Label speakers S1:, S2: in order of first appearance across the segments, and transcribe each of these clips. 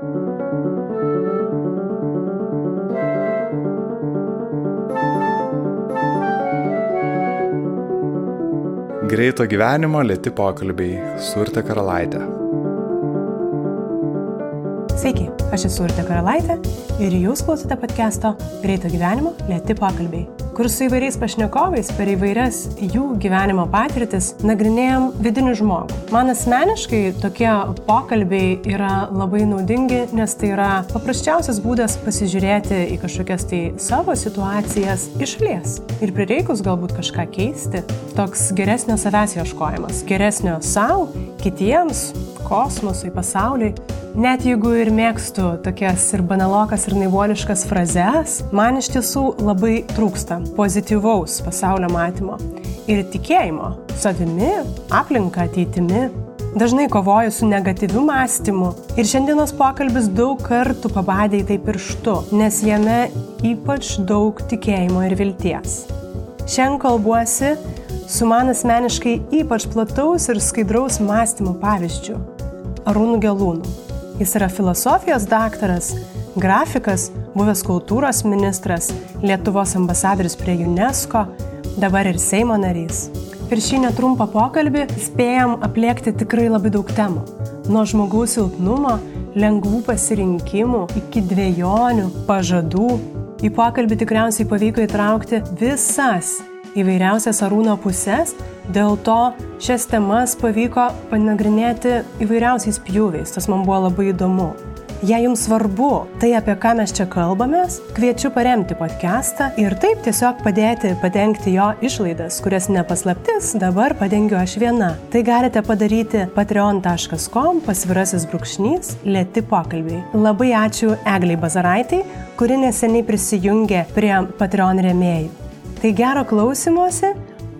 S1: Greito gyvenimo lėti pokalbiai su Urte Karalaitė.
S2: Sveiki, aš esu Urte Karalaitė ir jūs klausote podcast'o Greito gyvenimo lėti pokalbiai kur su įvairiais pašnekovais per įvairias jų gyvenimo patirtis nagrinėjom vidinį žmogų. Man asmeniškai tokie pokalbiai yra labai naudingi, nes tai yra paprasčiausias būdas pasižiūrėti į kažkokias tai savo situacijas iš šalies ir prireikus galbūt kažką keisti. Toks geresnio savęs ieškojimas, geresnio savo, kitiems, kosmosui, pasauliui. Net jeigu ir mėgstu tokias ir banalokas ir naivuoliškas frazes, man iš tiesų labai trūksta pozityvaus pasaulio matymo ir tikėjimo savimi, aplinka, ateitimi. Dažnai kovoju su negatyviu mąstymu ir šiandienos pokalbis daug kartų pabadė į tai pirštu, nes jame ypač daug tikėjimo ir vilties. Šiandien kalbuosi su man asmeniškai ypač plataus ir skaidraus mąstymo pavyzdžiu - Arūnu Gelūnu. Jis yra filosofijos daktaras, grafikas, buvęs kultūros ministras, Lietuvos ambasadorius prie UNESCO, dabar ir Seimo narys. Per šį netrumpą pokalbį spėjom apliekti tikrai labai daug temų. Nuo žmogaus silpnumo, lengvų pasirinkimų iki dviejonių, pažadų. Į pokalbį tikriausiai pavyko įtraukti visas įvairiausias arūno pusės, dėl to šias temas pavyko panagrinėti įvairiausiais pjūviais, tas man buvo labai įdomu. Jei jums svarbu tai, apie ką mes čia kalbamės, kviečiu paremti podcastą ir taip tiesiog padėti padengti jo išlaidas, kurias nepaslaptis dabar padengiu aš viena. Tai galite padaryti patreon.com pasvirasis brūkšnys lėti pokalbiai. Labai ačiū Egliai Bazaraitai, kuri neseniai prisijungė prie Patreon rėmėjų. Tai gero klausimuose,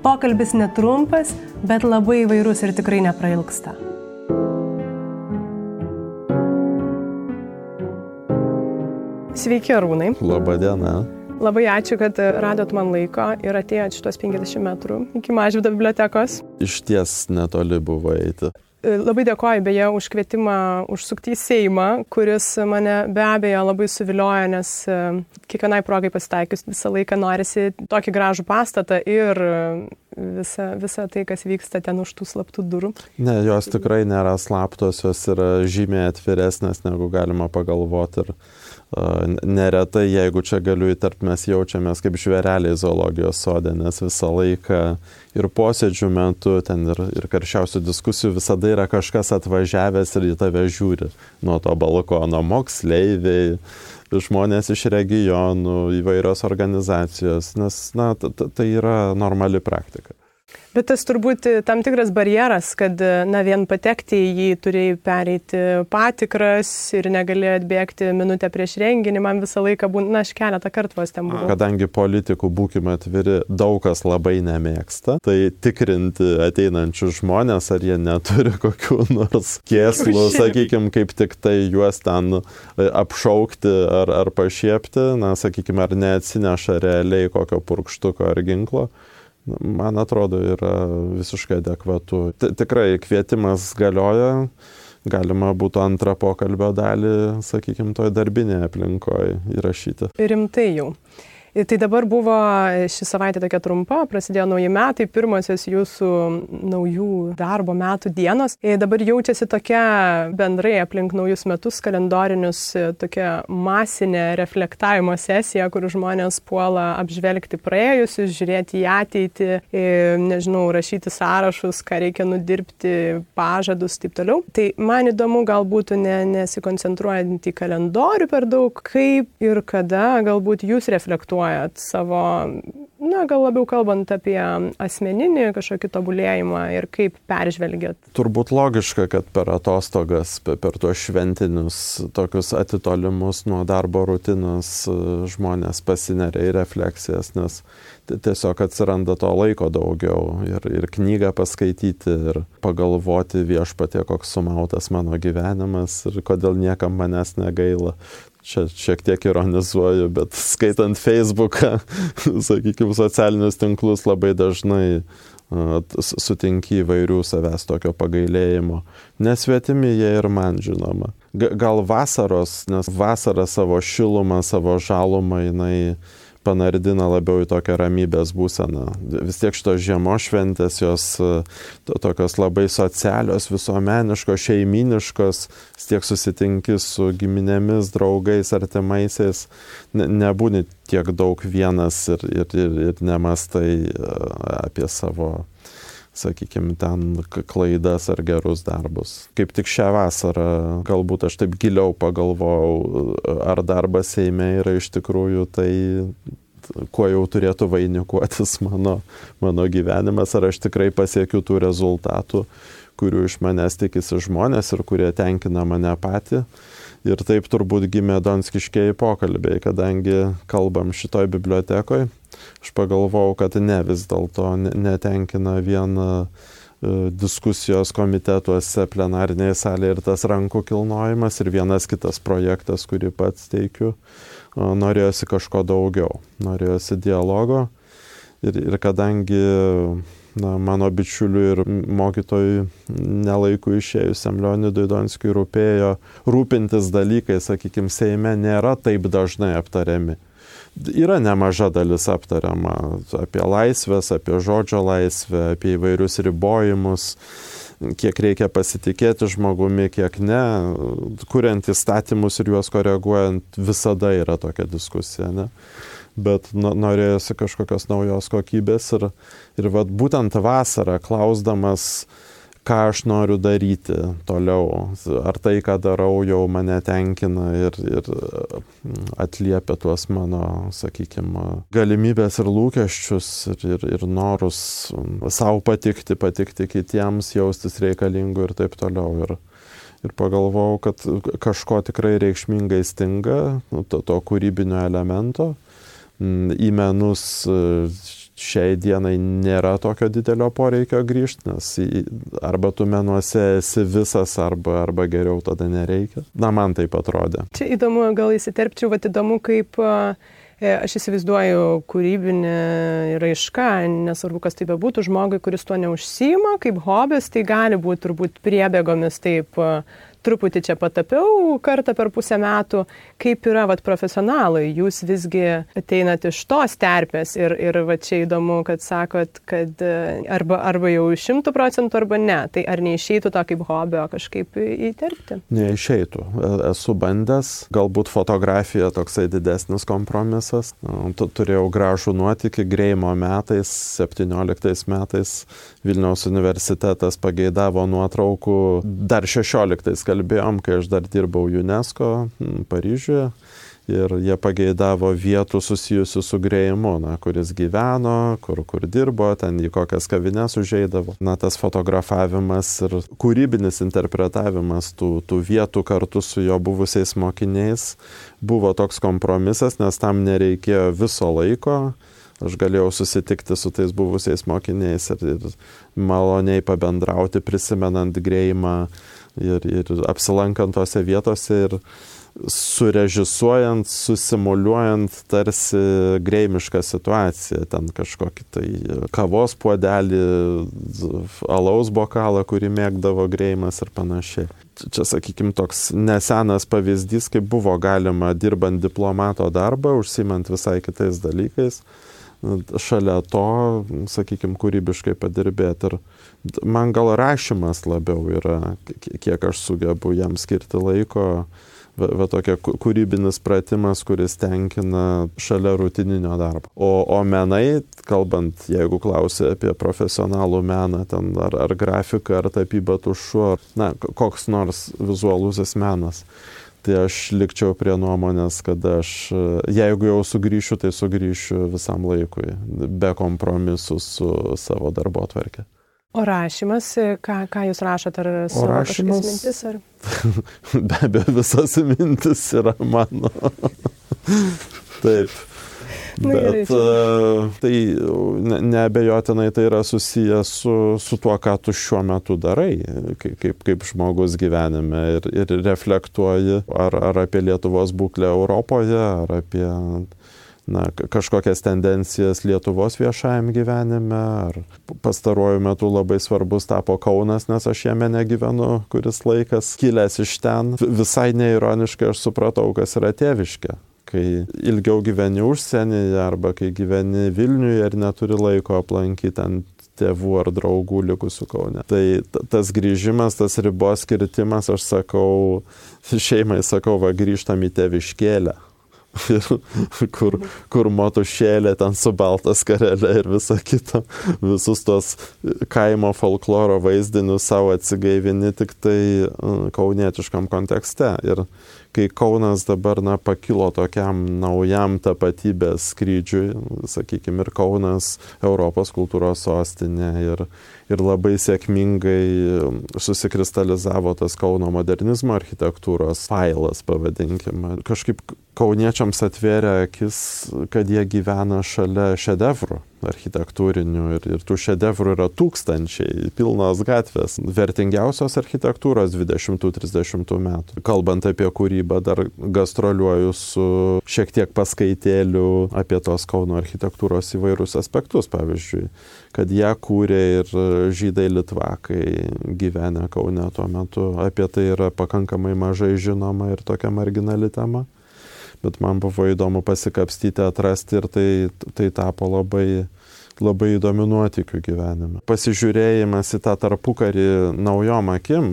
S2: pokalbis netrumpas, bet labai įvairus ir tikrai neprailgsta. Sveiki, Arūnai.
S3: Labadiena.
S2: Labai ačiū, kad radot man laiko ir atėjot šitos 50 metrų iki Mažvido bibliotekos.
S3: Iš ties netoli buvo eiti.
S2: E, labai dėkoju beje už kvietimą užsukti į Seimą, kuris mane be abejo labai suvilioja, nes e, kiekvienai progai pasitaikius visą laiką norisi tokį gražų pastatą ir visą, visą tai, kas vyksta ten už tų slaptų durų.
S3: Ne, jos tikrai nėra slaptos, jos yra žymiai atviresnės, negu galima pagalvoti. Ir neretai, jeigu čia galiu įtarp, mes jaučiamės kaip žvėreliai zoologijos sodė, nes visą laiką ir posėdžių metu, ten ir, ir karščiausių diskusijų visada yra kažkas atvažiavęs ir į tave žiūri nuo to balkono moksleiviai, žmonės iš regionų, įvairios organizacijos, nes na, tai yra normali praktika.
S2: Bet tas turbūt tam tikras barjeras, kad na, vien patekti į jį turėjai pereiti patikras ir negalėjai atbėgti minutę prieš renginį, man visą laiką būna, na, aš keletą kartų vos ten buvau.
S3: Kadangi politikų, būkime atviri, daug kas labai nemėgsta, tai tikrinti ateinančius žmonės, ar jie neturi kokių nors kėslų, sakykime, kaip tik tai juos ten e, apšaukti ar, ar pašiepti, na, sakykime, ar neatsineša realiai kokio purkštuko ar ginklo man atrodo, yra visiškai adekvatu. T tikrai kvietimas galioja, galima būtų antrą pokalbio dalį, sakykime, toj darbinėje aplinkoje įrašyti.
S2: Rimtai jau. Tai dabar buvo ši savaitė tokia trumpa, prasidėjo nauji metai, pirmosios jūsų naujų darbo metų dienos. Ir dabar jaučiasi tokia bendrai aplink naujus metus kalendorinius, tokia masinė reflektavimo sesija, kur žmonės puola apžvelgti praėjusius, žiūrėti į ateitį, nežinau, rašyti sąrašus, ką reikia nudirbti, pažadus ir taip toliau. Tai man įdomu galbūt ne, nesikoncentruojant į kalendorių per daug, kaip ir kada galbūt jūs reflektuojate planuojat savo, na, gal labiau kalbant apie asmeninį kažkokį tobulėjimą ir kaip peržvelgiat?
S3: Turbūt logiška, kad per atostogas, per tuos šventinius tokius atitolimus nuo darbo rutinos e, žmonės pasineria į refleksijas, nes tiesiog atsiranda to laiko daugiau ir, ir knygą paskaityti ir pagalvoti viešpatie, koks sumautas mano gyvenimas ir kodėl niekam manęs negaila čia šiek tiek ironizuoju, bet skaitant Facebooką, sakykime, socialinius tinklus labai dažnai sutinki įvairių savęs tokio pagailėjimo. Nesvetimi jie ir man žinoma. Gal vasaros, nes vasara savo šilumą, savo žalumą jinai panardina labiau į tokią ramybės būseną. Vis tiek šitos žiemos šventės jos to, tokios labai socialios, visuomeniškos, šeiminiškos, vis tiek susitinki su giminėmis, draugais, artimaisiais, ne, nebūni tiek daug vienas ir, ir, ir, ir nemastai apie savo sakykime, ten klaidas ar gerus darbus. Kaip tik šią vasarą galbūt aš taip giliau pagalvojau, ar darbas Seime yra iš tikrųjų tai, kuo jau turėtų vainikuotis mano, mano gyvenimas, ar aš tikrai pasiekiu tų rezultatų, kurių iš manęs tikisi žmonės ir kurie tenkina mane patį. Ir taip turbūt gimė donskiškiai pokalbiai, kadangi kalbam šitoj bibliotekoje aš pagalvojau, kad ne vis dėlto netenkina vien e, diskusijos komitetuose plenarinėje salėje ir tas rankų kilnojimas ir vienas kitas projektas, kurį pats teikiu, norėjosi kažko daugiau, norėjosi dialogo. Ir, ir kadangi na, mano bičiuliui ir mokytojui nelaikų išėjusiam Leonidui Donskiui rūpėjo rūpintis dalykai, sakykime, Seime nėra taip dažnai aptariami yra nemaža dalis aptariama apie laisvės, apie žodžio laisvę, apie įvairius ribojimus, kiek reikia pasitikėti žmogumi, kiek ne. Kuriant įstatymus ir juos koreguojant, visada yra tokia diskusija. Ne? Bet norėjosi kažkokios naujos kokybės ir, ir vat, būtent vasarą klausdamas, ką aš noriu daryti toliau. Ar tai, ką darau, jau mane tenkina ir, ir mm, atliepia tuos mano, sakykime, galimybės ir lūkesčius ir, ir, ir norus savo patikti, patikti kitiems, jaustis reikalingu ir taip toliau. Ir, ir pagalvojau, kad kažko tikrai reikšmingai stinga, to, to kūrybinio elemento. Mm, į menus šiai dienai nėra tokio didelio poreikio grįžti, nes arba tu menuose esi visas, arba, arba geriau tada nereikia. Na, man taip atrodė.
S4: Čia įdomu, gal įsiterpčiau, va įdomu, kaip e, aš įsivaizduoju kūrybinį raišką, nesvarbu, kas tai bebūtų, žmogui, kuris tuo neužsima, kaip hobis, tai gali būti turbūt priebėgomis taip truputį čia patapiau kartą per pusę metų, kaip yra vat, profesionalai, jūs visgi ateinat iš tos terpės ir, ir va čia įdomu, kad sakot, kad e, arba, arba jau šimtų procentų, arba ne, tai ar neišeitų to kaip hobio kažkaip įterpti?
S3: Neišeitų. E, esu bandęs, galbūt fotografija toksai didesnis kompromisas. Turėjau gražų nuotykį Greimo metais, 17 metais Vilniaus universitetas pageidavo nuotraukų dar 16 kalbėjom, kai aš dar dirbau UNESCO Paryžiuje. Ir jie pageidavo vietų susijusių su grėjimu, na, kuris gyveno, kur, kur dirbo, ten į kokias kavinės užeidavo. Na, tas fotografavimas ir kūrybinis interpretavimas tų, tų vietų kartu su jo buvusiais mokiniais buvo toks kompromisas, nes tam nereikėjo viso laiko aš galėjau susitikti su tais buvusiais mokiniais ir, ir maloniai pabendrauti, prisimenant grėjimą ir, ir apsilankant tose vietose ir surežisuojant, susimuliuojant tarsi greimišką situaciją, ten kažkokį tai kavos puodelį, alaus bokalą, kurį mėgdavo greimas ir panašiai. Čia, sakykime, toks nesenas pavyzdys, kaip buvo galima dirbant diplomato darbą, užsimant visai kitais dalykais, šalia to, sakykime, kūrybiškai padirbėti. Ir man gal rašymas labiau yra, kiek aš sugebu jam skirti laiko, va, tokia kūrybinis pratimas, kuris tenkina šalia rutininio darbo. O, o menai, kalbant, jeigu klausia apie profesionalų meną, ten ar, ar grafiką, ar tapybą tušu, ar na, koks nors vizualusis menas tai aš likčiau prie nuomonės, kad aš, jeigu jau sugrįšiu, tai sugrįšiu visam laikui, be kompromisų su savo darbo atvarkė.
S4: O rašymas, ką, ką jūs rašote, ar savo rašymas, mintis? Ar...
S3: be abejo, visas mintis yra mano. Taip. Bet uh, tai neabejotinai tai yra susijęs su, su tuo, ką tu šiuo metu darai, kaip, kaip žmogus gyvenime ir, ir reflektuoji ar, ar apie Lietuvos būklę Europoje, ar apie na, kažkokias tendencijas Lietuvos viešajam gyvenime, ar pastaruoju metu labai svarbus tapo Kaunas, nes aš jame negyvenu kuris laikas, kilęs iš ten. Visai neironiškai aš supratau, kas yra tėviškė kai ilgiau gyveni užsienyje arba kai gyveni Vilniuje ir neturi laiko aplankyti ant tėvų ar draugų likusių Kaune. Tai tas grįžimas, tas ribos kirtimas, aš sakau, šeimai sakau, va grįžtam į tėviškėlę. kur, kur motušėlė ten su baltas karelė ir visa kita, visus tos kaimo folkloro vaizdinius savo atsigaivini tik tai mm, kaunietiškam kontekste. Ir kai Kaunas dabar na, pakilo tokiam naujam tapatybės skrydžiui, sakykime, ir Kaunas Europos kultūros sostinė ir, ir labai sėkmingai susikristalizavo tas Kauno modernizmo architektūros failas, pavadinkime. Kažkaip kauniečiams atvėrė akis, kad jie gyvena šalia šedevrų architektūrinių ir, ir tų šedevrų yra tūkstančiai, pilnos gatvės, vertingiausios architektūros 20-30 metų. Kalbant apie kūrybą, dar gastroliuoju su šiek tiek paskaitėliu apie tos Kauno architektūros įvairius aspektus, pavyzdžiui, kad ją kūrė ir žydai litvakai gyvenę Kaune tuo metu. Apie tai yra pakankamai mažai žinoma ir tokia marginali tema bet man buvo įdomu pasikapstyti, atrasti ir tai, tai tapo labai, labai įdomių nuotikių gyvenime. Pasižiūrėjimas į tą tarpukarį naujom akim,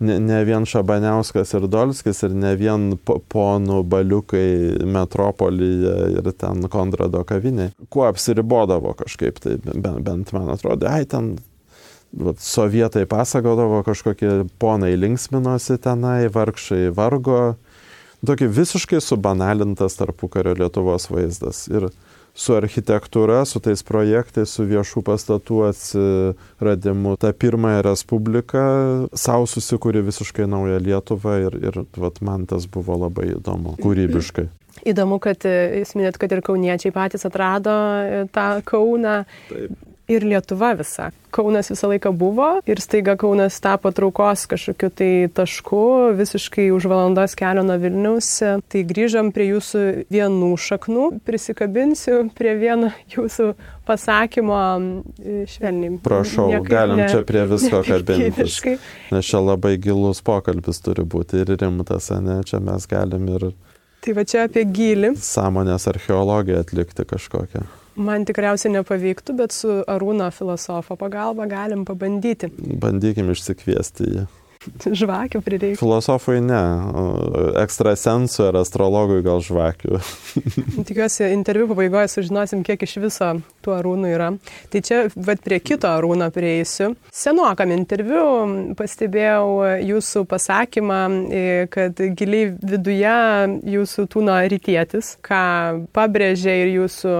S3: ne, ne vien Šabaniauskas ir Dolskis ir ne vien ponų baliukai metropolyje ir ten Konrado kaviniai, kuo apsiribodavo kažkaip, tai bent, bent man atrodo, ai ten Vat, sovietai pasakodavo, kažkokie ponai linksminosi tenai, vargšai vargo, tokį visiškai subanalintas tarpukario Lietuvos vaizdas. Ir su architektūra, su tais projektais, su viešų pastatų atsiradimu, ta pirmąją respubliką savo susikūrė visiškai naują Lietuvą ir, ir vat, man tas buvo labai įdomu, kūrybiškai.
S4: Įdomu, kad jūs minėt, kad ir kauniečiai patys atrado tą Kauną. Taip ir Lietuva visa. Kaunas visą laiką buvo ir staiga Kaunas tapo traukos kažkokiu tai tašku, visiškai už valandos kelio nuo Vilnius. Tai grįžom prie jūsų vienų šaknų, prisikabinsiu prie vieno jūsų pasakymo švelniai.
S3: Prašau, Niekaip galim ne, čia prie visko kabintis. Nes čia labai gilus pokalbis turi būti ir rimtas, ne, čia mes galim ir...
S4: Tai va čia apie gilį.
S3: Sąmonės archeologiją atlikti kažkokią.
S4: Man tikriausiai nepavyktų, bet su Arūno filosofo pagalba galim pabandyti.
S3: Bandykim išsikviesti jį.
S4: Žvakių prireikia.
S3: Filosofui ne, ekstrasensui ar astrologui gal žvakių.
S4: Tikiuosi, interviu pabaigoje sužinosim, kiek iš viso tų arūnų yra. Tai čia, vad prie kito arūno prieisiu. Senokam interviu pastebėjau jūsų pasakymą, e, kad giliai viduje jūsų tūno rytietis, ką pabrėžė ir jūsų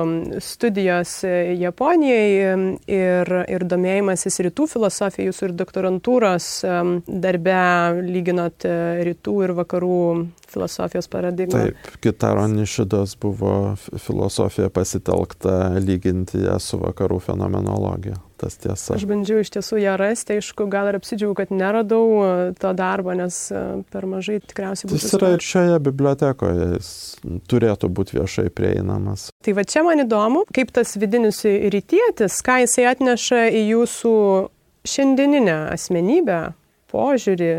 S4: studijos Japonijai ir, ir domėjimasis rytų filosofija, jūsų ir doktorantūros darbe darbe lyginot e, rytų ir vakarų filosofijos paradigmą?
S3: Taip, Kitaro Nišidas buvo filosofija pasitelkta lyginti ją su vakarų fenomenologija. Tas tiesa.
S4: Aš bandžiau iš tiesų ją rasti, aišku, gal ir apsidžiaugiau, kad neradau e, to darbo, nes e, per mažai tikriausiai būtų.
S3: Jis yra ir šioje bibliotekoje, jis turėtų būti viešai prieinamas.
S4: Tai va čia man įdomu, kaip tas vidinis rytietis, ką jisai atneša į jūsų šiandieninę asmenybę, požiūrį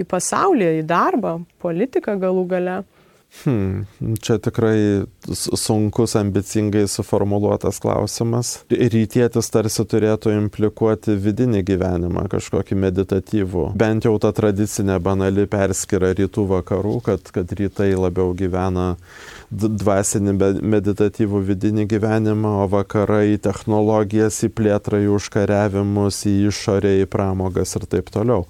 S4: į pasaulį, į darbą, politiką galų gale.
S3: Hmm, čia tikrai sunkus, ambicingai suformuoluotas klausimas. Rytietis tarsi turėtų implikuoti vidinį gyvenimą, kažkokį meditatyvų. Bent jau ta tradicinė banali perskira rytų vakarų, kad, kad rytai labiau gyvena dvasinį meditatyvų vidinį gyvenimą, o vakarai į technologijas, į plėtrą, į užkariavimus, į išorę, į pramogas ir taip toliau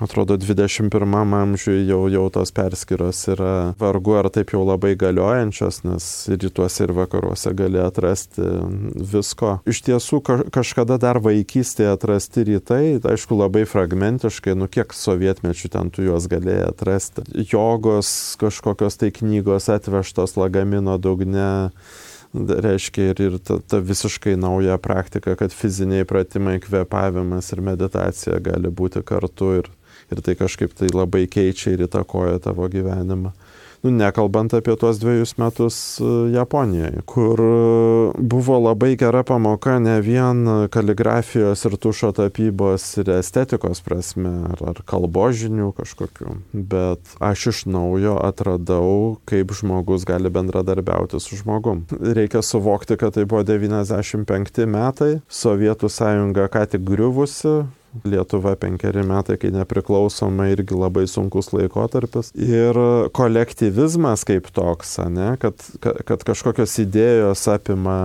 S3: atrodo, 21 amžiuje jau, jau tos perskiros yra vargu ar taip jau labai galiojančios, nes rytuose ir vakaruose gali atrasti visko. Iš tiesų, kažkada dar vaikystėje atrasti rytai, aišku, labai fragmentiškai, nu kiek sovietmečių ten tu juos galėjai atrasti. Jogos kažkokios tai knygos atvežtos lagamino dugne reiškia ir, ir ta, ta visiškai nauja praktika, kad fiziniai pratimai, kvepavimas ir meditacija gali būti kartu ir ir tai kažkaip tai labai keičia ir įtakoja tavo gyvenimą. Nu, nekalbant apie tuos dviejus metus e, Japonijoje, kur buvo labai gera pamoka ne vien kaligrafijos ir tušo tapybos ir estetikos prasme, ar, ar kalbožinių kažkokių, bet aš iš naujo atradau, kaip žmogus gali bendradarbiauti su žmogum. Reikia suvokti, kad tai buvo 95 metai, Sovietų sąjunga ką tik griuvusi, Lietuva penkeri metai, kai nepriklausoma irgi labai sunkus laikotarpis. Ir kolektyvizmas kaip toks, ne, kad, kad kažkokios idėjos apima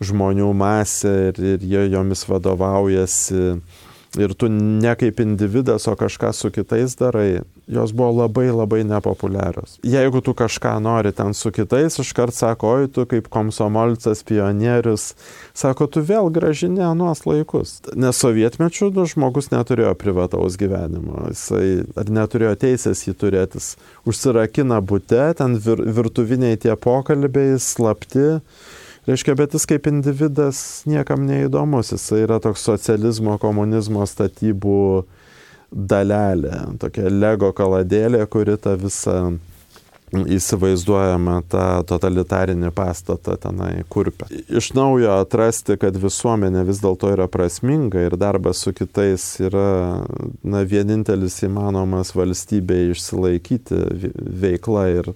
S3: žmonių masę ir, ir jie jomis vadovaujasi ir tu ne kaip individas, o kažką su kitais darai, jos buvo labai labai nepopuliarios. Jeigu tu kažką nori ten su kitais, iškart sako, oi, tu kaip komsomolcas, pionierius, sako, tu vėl gražinė anuos laikus. Nes sovietmečių nu, žmogus neturėjo privataus gyvenimo, jisai ar neturėjo teisės jį turėtis. Užsirakina būte, ten vir, virtuviniai tie pokalbiai, slapti Reiškia, bet jis kaip individas niekam neįdomus, jis yra toks socializmo, komunizmo statybų dalelė, tokia lego kaladėlė, kuri tą visą įsivaizduojama tą totalitarinį pastatą tenai kurpia. Iš naujo atrasti, kad visuomenė vis dėlto yra prasminga ir darbas su kitais yra na, vienintelis įmanomas valstybėje išsilaikyti veikla ir,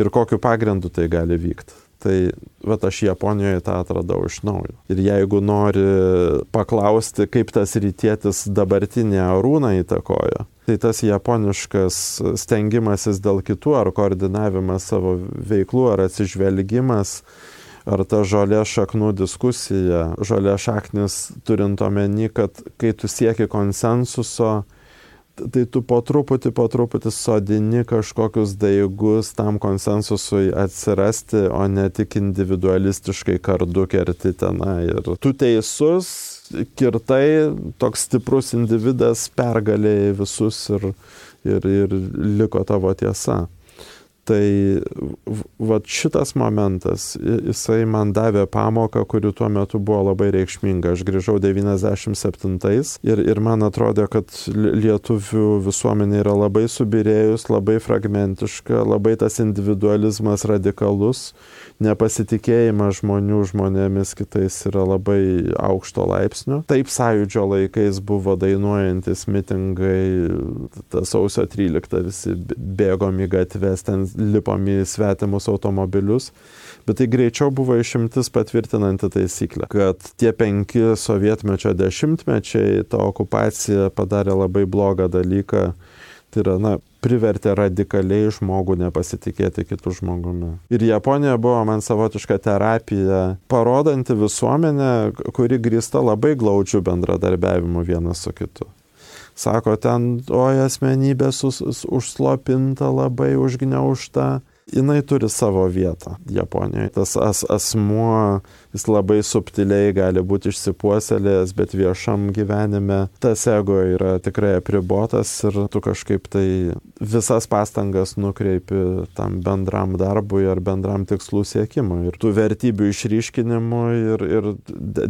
S3: ir kokiu pagrindu tai gali vykti. Tai vat aš Japonijoje tą atradau iš naujo. Ir jeigu nori paklausti, kaip tas rytietis dabartinė arūną įtakojo, tai tas japoniškas stengimasis dėl kitų ar koordinavimas savo veiklų ar atsižvelgimas, ar ta žolė šaknų diskusija, žolė šaknis turint omeny, kad kai tu sieki konsensuso, tai tu po truputį, po truputį sodini kažkokius daigus tam konsensusui atsirasti, o ne tik individualistiškai kardu kerti tenai. Ir tu teisus, kirtai, toks stiprus individas pergalėjai visus ir, ir, ir liko tavo tiesa. Tai vat šitas momentas, jisai man davė pamoką, kuri tuo metu buvo labai reikšminga. Aš grįžau 97-ais ir, ir man atrodė, kad lietuvių visuomenė yra labai subirėjus, labai fragmentiška, labai tas individualizmas radikalus nepasitikėjimas žmonių žmonėmis kitais yra labai aukšto laipsnio. Taip sąjūdžio laikais buvo dainuojantis mitingai, ta sausio 13 visi bėgom į gatves, ten lipom į svetimus automobilius. Bet tai greičiau buvo išimtis patvirtinanti taisyklę, kad tie penki sovietmečio dešimtmečiai, ta okupacija padarė labai blogą dalyką. Tai yra, na, privertė radikaliai žmogų nepasitikėti kitų žmogumi. Ir Japonija buvo man savotiška terapija, parodanti visuomenę, kuri grįsta labai glaudžių bendradarbiavimu vienas su kitu. Sako, ten, oi, asmenybė sus, užslopinta, labai užgneušta, jinai turi savo vietą Japonijoje. Tas as, asmuo, jis labai subtiliai gali būti išsipuoselėjęs, bet viešam gyvenime tas ego yra tikrai apribotas ir tu kažkaip tai visas pastangas nukreipi tam bendram darbui ar bendram tikslų siekimui. Ir tų vertybių išryškinimui ir, ir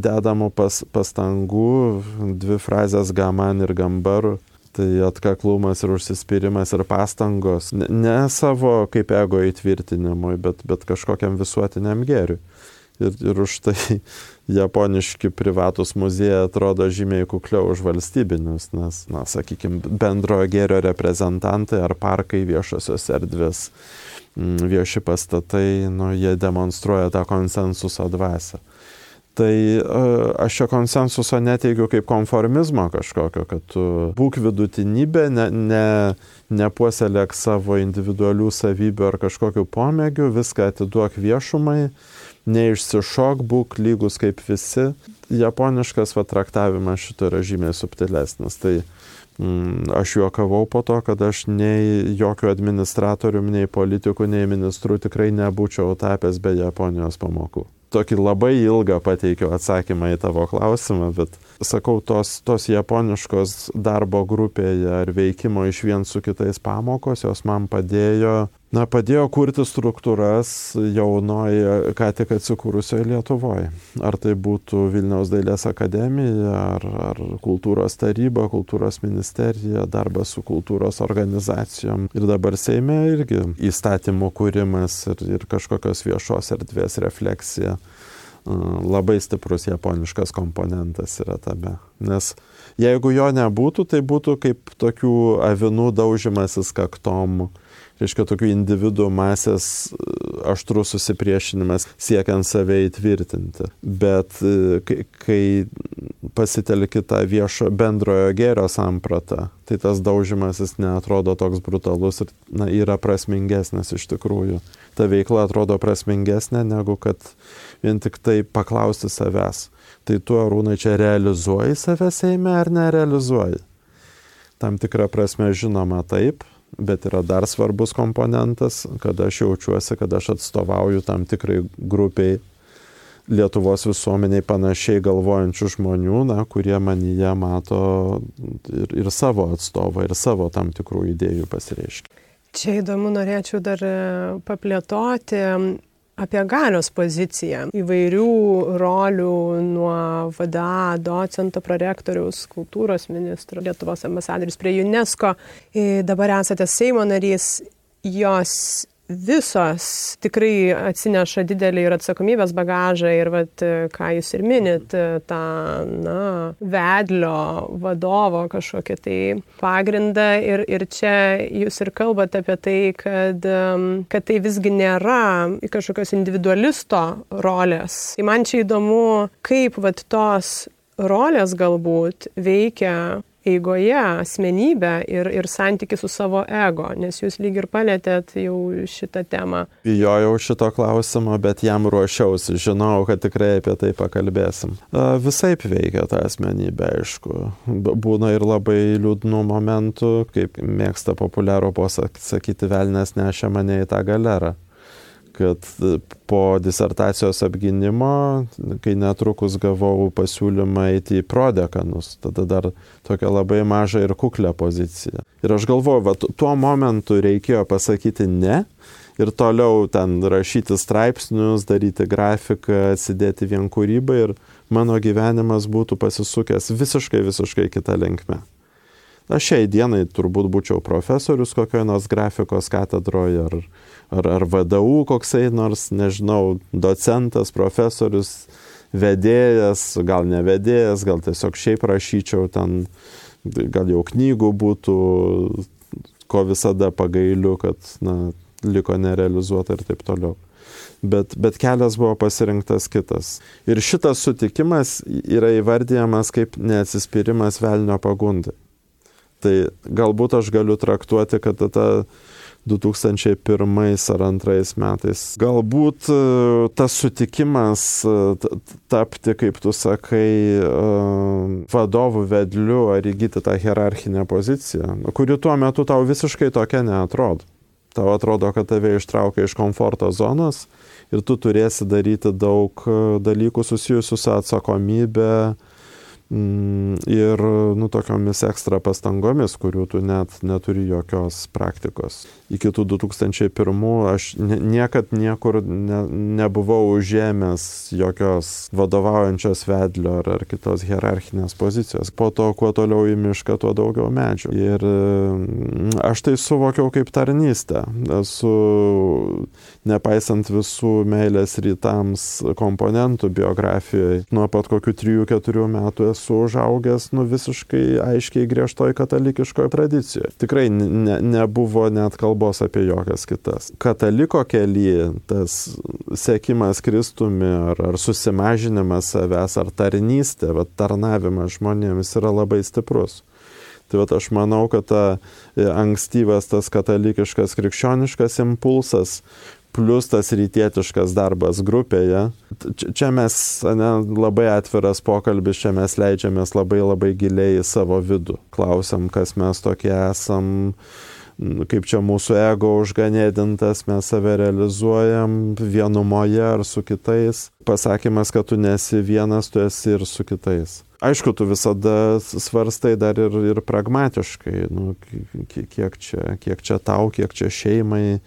S3: dedamų pas, pastangų, dvi frazės gaman ir gambaru Tai atkaklumas ir užsispyrimas ir pastangos ne, ne savo kaip ego įtvirtinimui, bet, bet kažkokiam visuotiniam gėriui. Ir, ir už tai japoniški privatus muziejai atrodo žymiai kukliau už valstybinius, nes, na, sakykime, bendrojo gėrio reprezentantai ar parkai viešosios erdvės, mm, vieši pastatai, nu, jie demonstruoja tą konsensuso dvasę. Tai e, aš šio konsensuso neteigiu kaip konformizmo kažkokio, kad tu būk vidutinybė, ne, ne, nepuoselėk savo individualių savybių ar kažkokių pomėgių, viską atiduok viešumai, neišsišok, būk lygus kaip visi. Japoniškas va, traktavimas šito yra žymiai subtilesnis. Tai mm, aš juokavau po to, kad aš nei jokių administratorių, nei politikų, nei ministrų tikrai nebūčiau tapęs be Japonijos pamokų tokį labai ilgą pateikiau atsakymą į tavo klausimą, bet sakau, tos, tos japoniškos darbo grupėje ar veikimo iš vien su kitais pamokos, jos man padėjo na, padėjo kurti struktūras jaunoje, ką tik atsikūrusioje Lietuvoje. Ar tai būtų Vilniaus dailės akademija, ar, ar kultūros taryba, kultūros ministerija, darbas su kultūros organizacijom. Ir dabar Seime irgi įstatymų kūrimas ir, ir kažkokios viešos erdvės refleksija. Labai stiprus japoniškas komponentas yra tame. Nes jeigu jo nebūtų, tai būtų kaip tokių avinų daužimasis kaktom reiškia tokių individų masės e, aštrus susipriešinimas siekiant save įtvirtinti. Bet e, kai, pasitelki tą viešo bendrojo gėrio sampratą, tai tas daužimasis neatrodo toks brutalus ir na, yra prasmingesnis iš tikrųjų. Ta veikla atrodo prasmingesnė negu kad vien tik tai paklausti savęs. Tai tu arūnai čia realizuoji save Seime ar nerealizuoji? Tam tikrą prasme žinoma taip, bet yra dar svarbus komponentas, kad aš jaučiuosi, kad aš atstovauju tam tikrai grupiai Lietuvos visuomeniai panašiai galvojančių žmonių, na, kurie manyje mato ir, ir savo atstovą, ir savo tam tikrų idėjų pasireiškia.
S4: Čia įdomu, norėčiau dar e, paplėtoti apie galios poziciją įvairių rolių nuo VDA, docento, prorektoriaus, kultūros ministro, Lietuvos ambasadorius prie UNESCO. Dabar esate Seimo narys, jos visos tikrai atsineša didelį ir atsakomybės bagažą ir vat, ką jūs ir minit, tą na, vedlio vadovo kažkokį tai pagrindą ir, ir čia jūs ir kalbate apie tai, kad, kad tai visgi nėra kažkokios individualisto rolės. Tai man čia įdomu, kaip vat, tos rolės galbūt veikia eigoje asmenybę ir, ir santyki su savo ego, nes jūs lyg ir palėtėt jau šitą temą.
S3: Bijojau šito klausimo, bet jam ruošiausi, žinau, kad tikrai apie tai pakalbėsim. Visai veikia ta asmenybė, aišku. Būna ir labai liūdnų momentų, kaip mėgsta populiaro posakyti, velnės nešia mane į tą galerą kad po disertacijos apginimo, kai netrukus gavau pasiūlymą eiti į prodekanus, tada dar tokia labai maža ir kuklę poziciją. Ir aš galvoju, va, tuo momentu reikėjo pasakyti ne ir toliau ten rašyti straipsnius, daryti grafiką, atsidėti vien kūrybą ir mano gyvenimas būtų pasisukęs visiškai, visiškai kitą linkmę. Aš šiai dienai turbūt būčiau profesorius kokioje nors grafikos katedroje ar, ar, ar VDU koksai nors, nežinau, docentas, profesorius, vedėjas, gal ne vedėjas, gal tiesiog šiaip rašyčiau ten, gal jau knygų būtų, ko visada pagailiu, kad na, liko nerealizuota ir taip toliau. Bet, bet kelias buvo pasirinktas kitas. Ir šitas sutikimas yra įvardyjamas kaip neatsispyrimas velnio pagundai. Tai galbūt aš galiu traktuoti, kad ta 2001 ar 2002 metais. Galbūt e, tas sutikimas e, tapti, kaip tu sakai, e, vadovų vedliu ar įgyti tą hierarchinę poziciją, kuri tuo metu tau visiškai tokia neatrodo. Tau atrodo, kad tave ištraukia iš komforto zonos ir tu turėsi daryti daug dalykų susijusių su atsakomybė, ir nu, tokiomis ekstra pastangomis, kurių tu net neturi jokios praktikos. Iki tų 2001 aš niekad niekur ne, nebuvau užėmęs jokios vadovaujančios vedlio ar, ar kitos hierarchinės pozicijos. Po to, kuo toliau į mišką, tuo daugiau medžių. Ir mm, aš tai suvokiau kaip tarnystę. Esu, nepaisant visų meilės rytams komponentų biografijoje, nuo pat kokių 3-4 metų esu esu užaugęs nu visiškai aiškiai griežtoj katalikiškoj tradicijoj. Tikrai ne, nebuvo net kalbos apie jokias kitas. Kataliko kelyje tas sėkimas Kristumi ar, ar susimažinimas savęs ar tarnystė, va, tarnavimas žmonėms yra labai stiprus. Tai va, aš manau, kad ta e, ankstyvas tas katalikiškas krikščioniškas impulsas plus tas rytietiškas darbas grupėje. Čia mes, ne, labai atviras pokalbis, čia mes leidžiamės labai labai giliai į savo vidų. Klausiam, kas mes tokie esam, kaip čia mūsų ego užganėdintas, mes save realizuojam vienumoje ar su kitais. Pasakymas, kad tu nesi vienas, tu esi ir su kitais. Aišku, tu visada svarstai dar ir, ir pragmatiškai, nu, kiek, čia, kiek čia tau, kiek čia šeimai,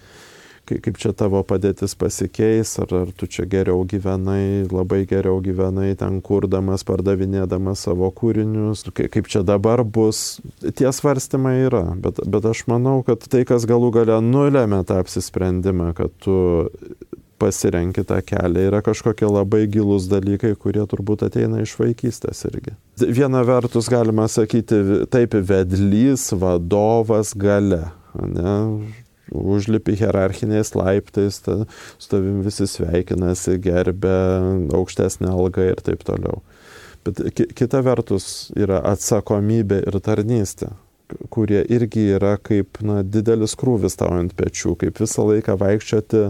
S3: kaip čia tavo padėtis pasikeis, ar, ar tu čia geriau gyvenai, labai geriau gyvenai ten kurdamas, pardavinėdamas savo kūrinius, kaip čia dabar bus. Tie svarstymai yra, bet, bet aš manau, kad tai, kas galų gale nulėmė tą apsisprendimą, kad tu pasirenki tą kelią, yra kažkokie labai gilūs dalykai, kurie turbūt ateina iš vaikystės irgi. Viena vertus galima sakyti, taip, vedlys, vadovas gale. Ne? Užlipi hierarchiniais laiptais, ta, su tavim visi sveikinasi, gerbė aukštesnę algą ir taip toliau. Bet kita vertus yra atsakomybė ir tarnystė, kurie irgi yra kaip na, didelis krūvis tau ant pečių, kaip visą laiką vaikščioti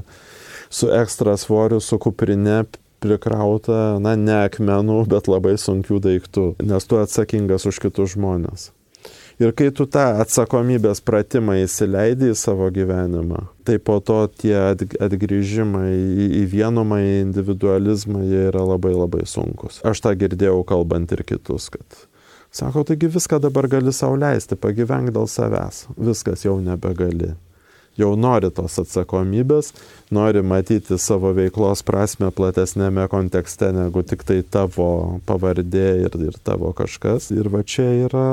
S3: su ekstra svoriu, su kuprinė prikrauta, na, ne akmenų, bet labai sunkių daiktų, nes tu atsakingas už kitus žmonės. Ir kai tu tą atsakomybės pratimą įsileidai į savo gyvenimą, tai po to tie atgrįžimai į, į vienumą, į individualizmą, jie yra labai labai sunkus. Aš tą girdėjau kalbant ir kitus, kad sako, taigi viską dabar gali sauliaisti, pagyvenk dėl savęs, viskas jau nebegali jau nori tos atsakomybės, nori matyti savo veiklos prasme platesnėme kontekste negu tik tai tavo pavardė ir, ir tavo kažkas. Ir va čia yra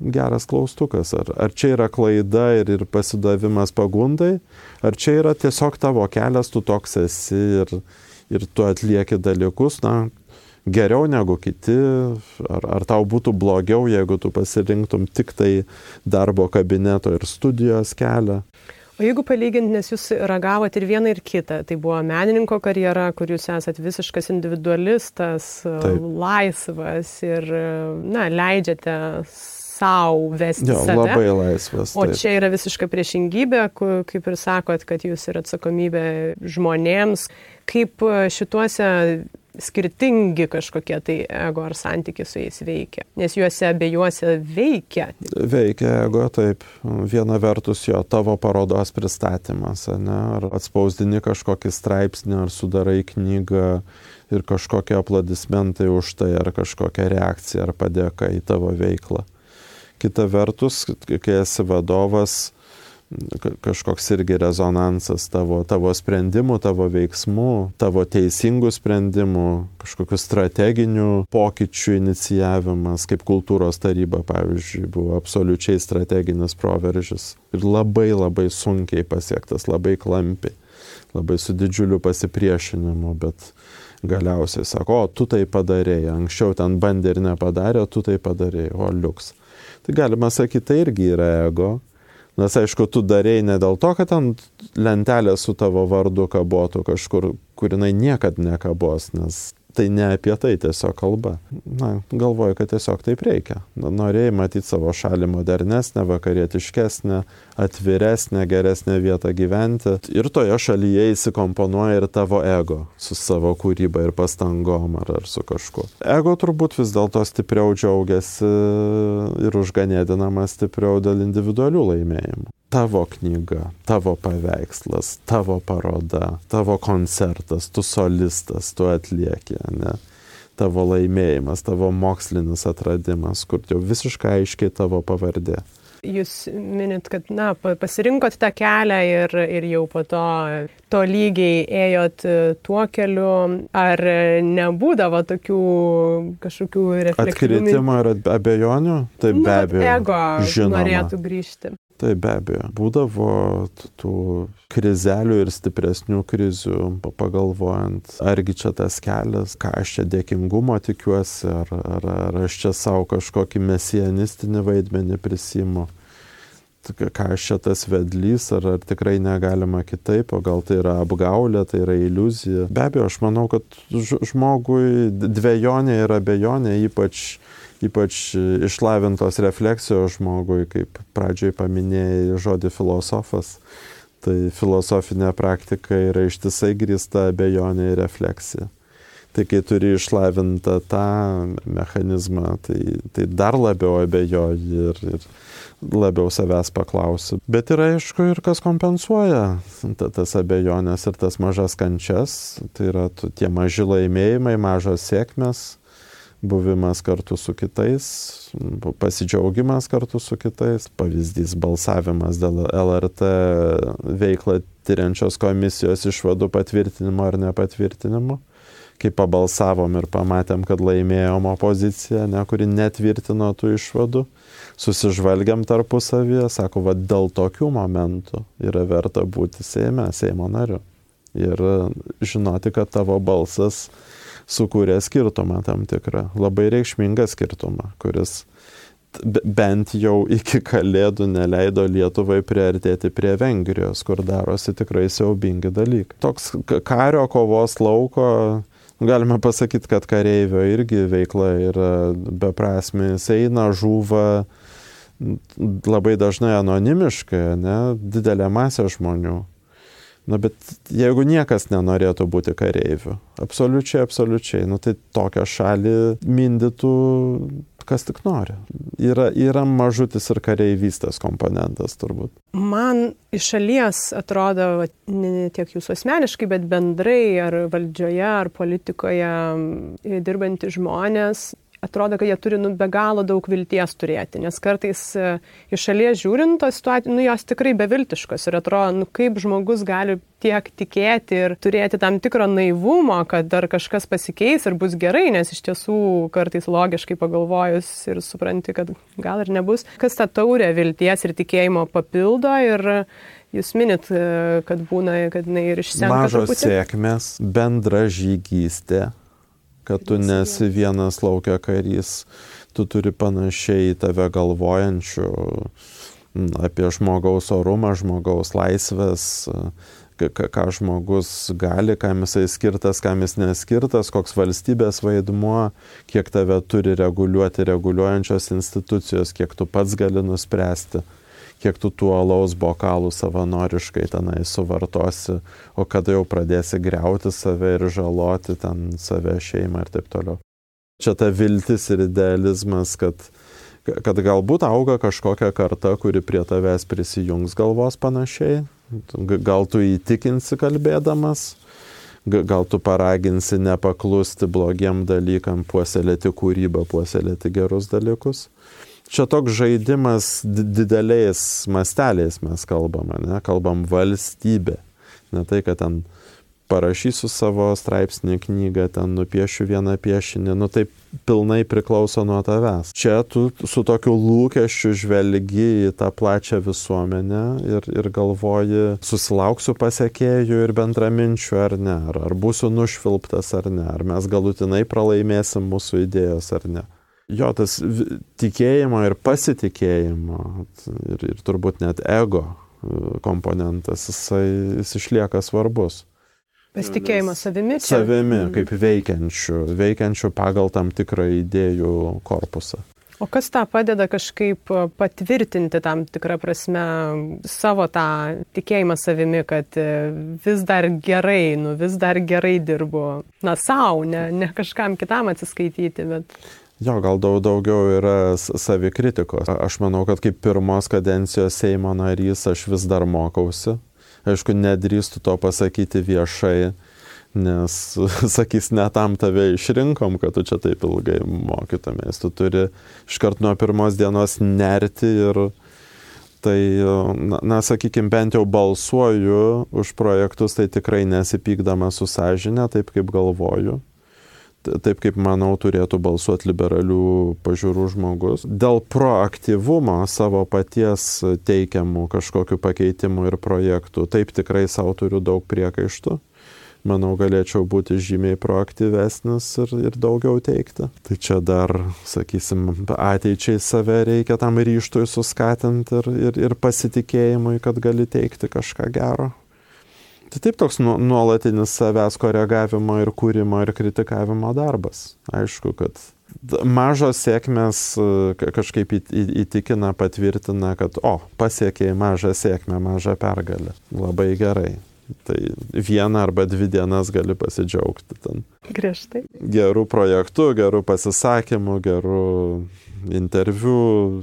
S3: geras klaustukas. Ar, ar čia yra klaida ir, ir pasidavimas pagundai, ar čia yra tiesiog tavo kelias, tu toks esi ir, ir tu atlieki dalykus, na, geriau negu kiti, ar, ar tau būtų blogiau, jeigu tu pasirinktum tik tai darbo kabineto ir studijos kelią.
S4: O jeigu palyginti, nes jūs ragavote ir vieną, ir kitą, tai buvo menininko karjera, kur jūs esate visiškas individualistas, Taip. laisvas ir, na, leidžiate savo vesti jo, save.
S3: Labai laisvas.
S4: Taip. O čia yra visiška priešingybė, kaip ir sakot, kad jūs yra atsakomybė žmonėms. Kaip šituose skirtingi kažkokie tai ego ar santykiai su jais veikia. Nes juose abiejuose veikia.
S3: Veikia ego, taip. Viena vertus jo tavo parodos pristatymas, ne? ar atspausdini kažkokį straipsnį, ar sudarai knygą ir kažkokie aplodismentai už tai, ar kažkokia reakcija, ar padėka į tavo veiklą. Kita vertus, kai esi vadovas, kažkoks irgi rezonansas tavo, tavo sprendimų, tavo veiksmų, tavo teisingų sprendimų, kažkokių strateginių pokyčių inicijavimas, kaip kultūros taryba, pavyzdžiui, buvo absoliučiai strateginis proveržis ir labai labai sunkiai pasiektas, labai klampi, labai su didžiuliu pasipriešinimu, bet galiausiai sako, o tu tai padarėjai, anksčiau ten bandė ir nepadarė, tu tai padarėjai, o liuks. Tai galima sakyti, tai irgi yra ego, Nes aišku, tu darėjai ne dėl to, kad ten lentelė su tavo vardu kabotų kažkur, kur jinai niekad nekabos, nes tai ne apie tai tiesiog kalba. Na, galvoju, kad tiesiog taip reikia. Norėjai matyti savo šalį modernesnę, vakarietiškesnę, atviresnę, geresnę vietą gyventi. Ir toje šalyje įsikomponuoja ir tavo ego su savo kūryba ir pastangom ar, ar su kažkuo. Ego turbūt vis dėlto stipriau džiaugiasi ir užganėdinama stipriau dėl individualių laimėjimų tavo knyga, tavo paveikslas, tavo paroda, tavo koncertas, tu solistas, tu atlieki, ne? Tavo laimėjimas, tavo mokslinis atradimas, kur jau visiškai aiškiai tavo pavardė.
S4: Jūs minit, kad, na, pasirinkot tą kelią ir, ir jau po to to lygiai ėjot e, tuo keliu, ar nebūdavo tokių kažkokių refleksijų?
S3: Atkritimo ir abejonių? Tai be abejo.
S4: Ego žinoma. norėtų grįžti.
S3: Tai be abejo, būdavo tų krizelių ir stipresnių krizių, pagalvojant, argi čia tas kelias, ką aš čia dėkingumo tikiuosi, ar, ar, ar aš čia savo kažkokį mesianistinį vaidmenį prisimu, ką aš čia tas vedlys, ar, ar tikrai negalima kitaip, o gal tai yra apgaulė, tai yra iliuzija. Be abejo, aš manau, kad žmogui dviejonė ir abejonė, ypač ypač išlavintos refleksijos žmogui, kaip pradžioj paminėjai žodį filosofas, tai filosofinė praktika yra ištisai grįsta abejonė ir refleksija. Tai kai turi išlavintą tą mechanizmą, tai, tai dar labiau abejoji ir, ir labiau savęs paklausi. Bet yra aišku ir kas kompensuoja tas abejonės ir tas mažas kančias, tai yra tie maži laimėjimai, mažos sėkmės, buvimas kartu su kitais, pasidžiaugimas kartu su kitais, pavyzdys balsavimas dėl LRT veiklą tyriančios komisijos išvadų patvirtinimo ar nepatvirtinimo. Kai pabalsavom ir pamatėm, kad laimėjom opoziciją, ne, kuri netvirtino tų išvadų, susižvalgiam tarpusavyje, sako, va dėl tokių momentų yra verta būti Seime, Seimo nariu. Ir žinoti, kad tavo balsas sukūrė skirtumą tam tikrą, labai reikšmingą skirtumą, kuris bent jau iki kalėdų neleido Lietuvai priartėti prie Vengrijos, kur darosi tikrai siaubingi dalykai. Toks kario kovos lauko, galima pasakyti, kad kareivio irgi veikla yra beprasmi, jis eina, žūva labai dažnai anonimiškai, ne, didelė masė žmonių. Na, bet jeigu niekas nenorėtų būti kareiviu, absoliučiai, absoliučiai, nu, tai tokią šalį mindytų kas tik nori. Yra, yra mažutis ir kareivystės komponentas turbūt.
S4: Man iš šalies atrodo, ne tiek jūsų asmeniškai, bet bendrai ar valdžioje, ar politikoje dirbantys žmonės atrodo, kad jie turi nu, be galo daug vilties turėti, nes kartais e, iš šalies žiūrint, tos situacijos, nu, jos tikrai beviltiškos ir atrodo, nu, kaip žmogus gali tiek tikėti ir turėti tam tikro naivumo, kad dar kažkas pasikeis ir bus gerai, nes iš tiesų kartais logiškai pagalvojus ir supranti, kad gal ir nebus. Kas tą taurę vilties ir tikėjimo papildo ir Jūs minit, e, kad būna, kad jinai ir išsenka.
S3: Mažos sėkmės, bendra žygystė, kad tu nesi vienas laukia karys, tu turi panašiai tave galvojančių apie žmogaus orumą, žmogaus laisvės, ką žmogus gali, kam jisai skirtas, kam jis neskirtas, koks valstybės vaidmuo, kiek tave turi reguliuoti reguliuojančios institucijos, kiek tu pats gali nuspręsti kiek tu tų alaus bokalų savanoriškai tenai suvartosi, o kada jau pradėsi greuti save ir žaloti ten save, šeimą ir taip toliau. Čia ta viltis ir idealizmas, kad, kad galbūt auga kažkokia karta, kuri prie tavęs prisijungs galvos panašiai, gal tu įtikinsi kalbėdamas, gal tu paraginsi nepaklusti blogiem dalykam, puoselėti kūrybą, puoselėti gerus dalykus čia toks žaidimas dideliais masteliais mes kalbame, ne? kalbam valstybė. Ne tai, kad ten parašysiu savo straipsnį, knygą, ten nupiešiu vieną piešinį, nu tai pilnai priklauso nuo tavęs. Čia tu su tokiu lūkesčiu žvelgi į tą plačią visuomenę ir, ir galvoji, susilauksiu pasiekėjų ir bendraminčių ar ne, ar, ar būsiu nušvilptas ar ne, ar mes galutinai pralaimėsim mūsų idėjos ar ne jo tas tikėjimo ir pasitikėjimo ir, ir turbūt net ego e, komponentas, jisai, jis išlieka svarbus.
S4: Pasitikėjimas savimi.
S3: Čia. Savimi, mm. kaip veikiančių, veikiančių pagal tam tikrą idėjų korpusą.
S4: O kas tą padeda kažkaip patvirtinti tam tikrą prasme savo tą tikėjimą savimi, kad e, vis dar gerai, nu vis dar gerai dirbu, na savo, ne, ne kažkam kitam atsiskaityti, bet...
S3: Jo, gal daug daugiau yra savikritikos. Aš manau, kad kaip pirmos kadencijos Seimo narys aš vis dar mokausi. Aišku, nedrįstu to pasakyti viešai, nes, sakys, ne tam tave išrinkom, kad tu čia taip ilgai mokytumės. Tu turi iškart nuo pirmos dienos nerti ir tai, na, na sakykime, bent jau balsuoju už projektus, tai tikrai nesipykdama su sąžinė, taip kaip galvoju taip kaip manau turėtų balsuoti liberalių pažiūrų žmogus. Dėl proaktyvumo savo paties teikiamų kažkokiu pakeitimu ir projektų, taip tikrai savo turiu daug priekaištų. Manau, galėčiau būti žymiai proaktyvesnis ir, ir daugiau teikti. Tai čia dar, sakysim, ateičiai save reikia tam ryštui suskatinti ir, ir, ir pasitikėjimui, kad gali teikti kažką gero. Tai taip toks nu, nuolatinis savęs koregavimo ir kūrimo ir kritikavimo darbas. Aišku, kad mažos sėkmės e, kažkaip įtikina, patvirtina, kad, o, pasiekėjai mažą sėkmę, mažą pergalę. Labai gerai. Tai vieną arba dvi dienas gali pasidžiaugti ten.
S4: Griežtai.
S3: Gerų projektų, gerų pasisakymų, gerų interviu,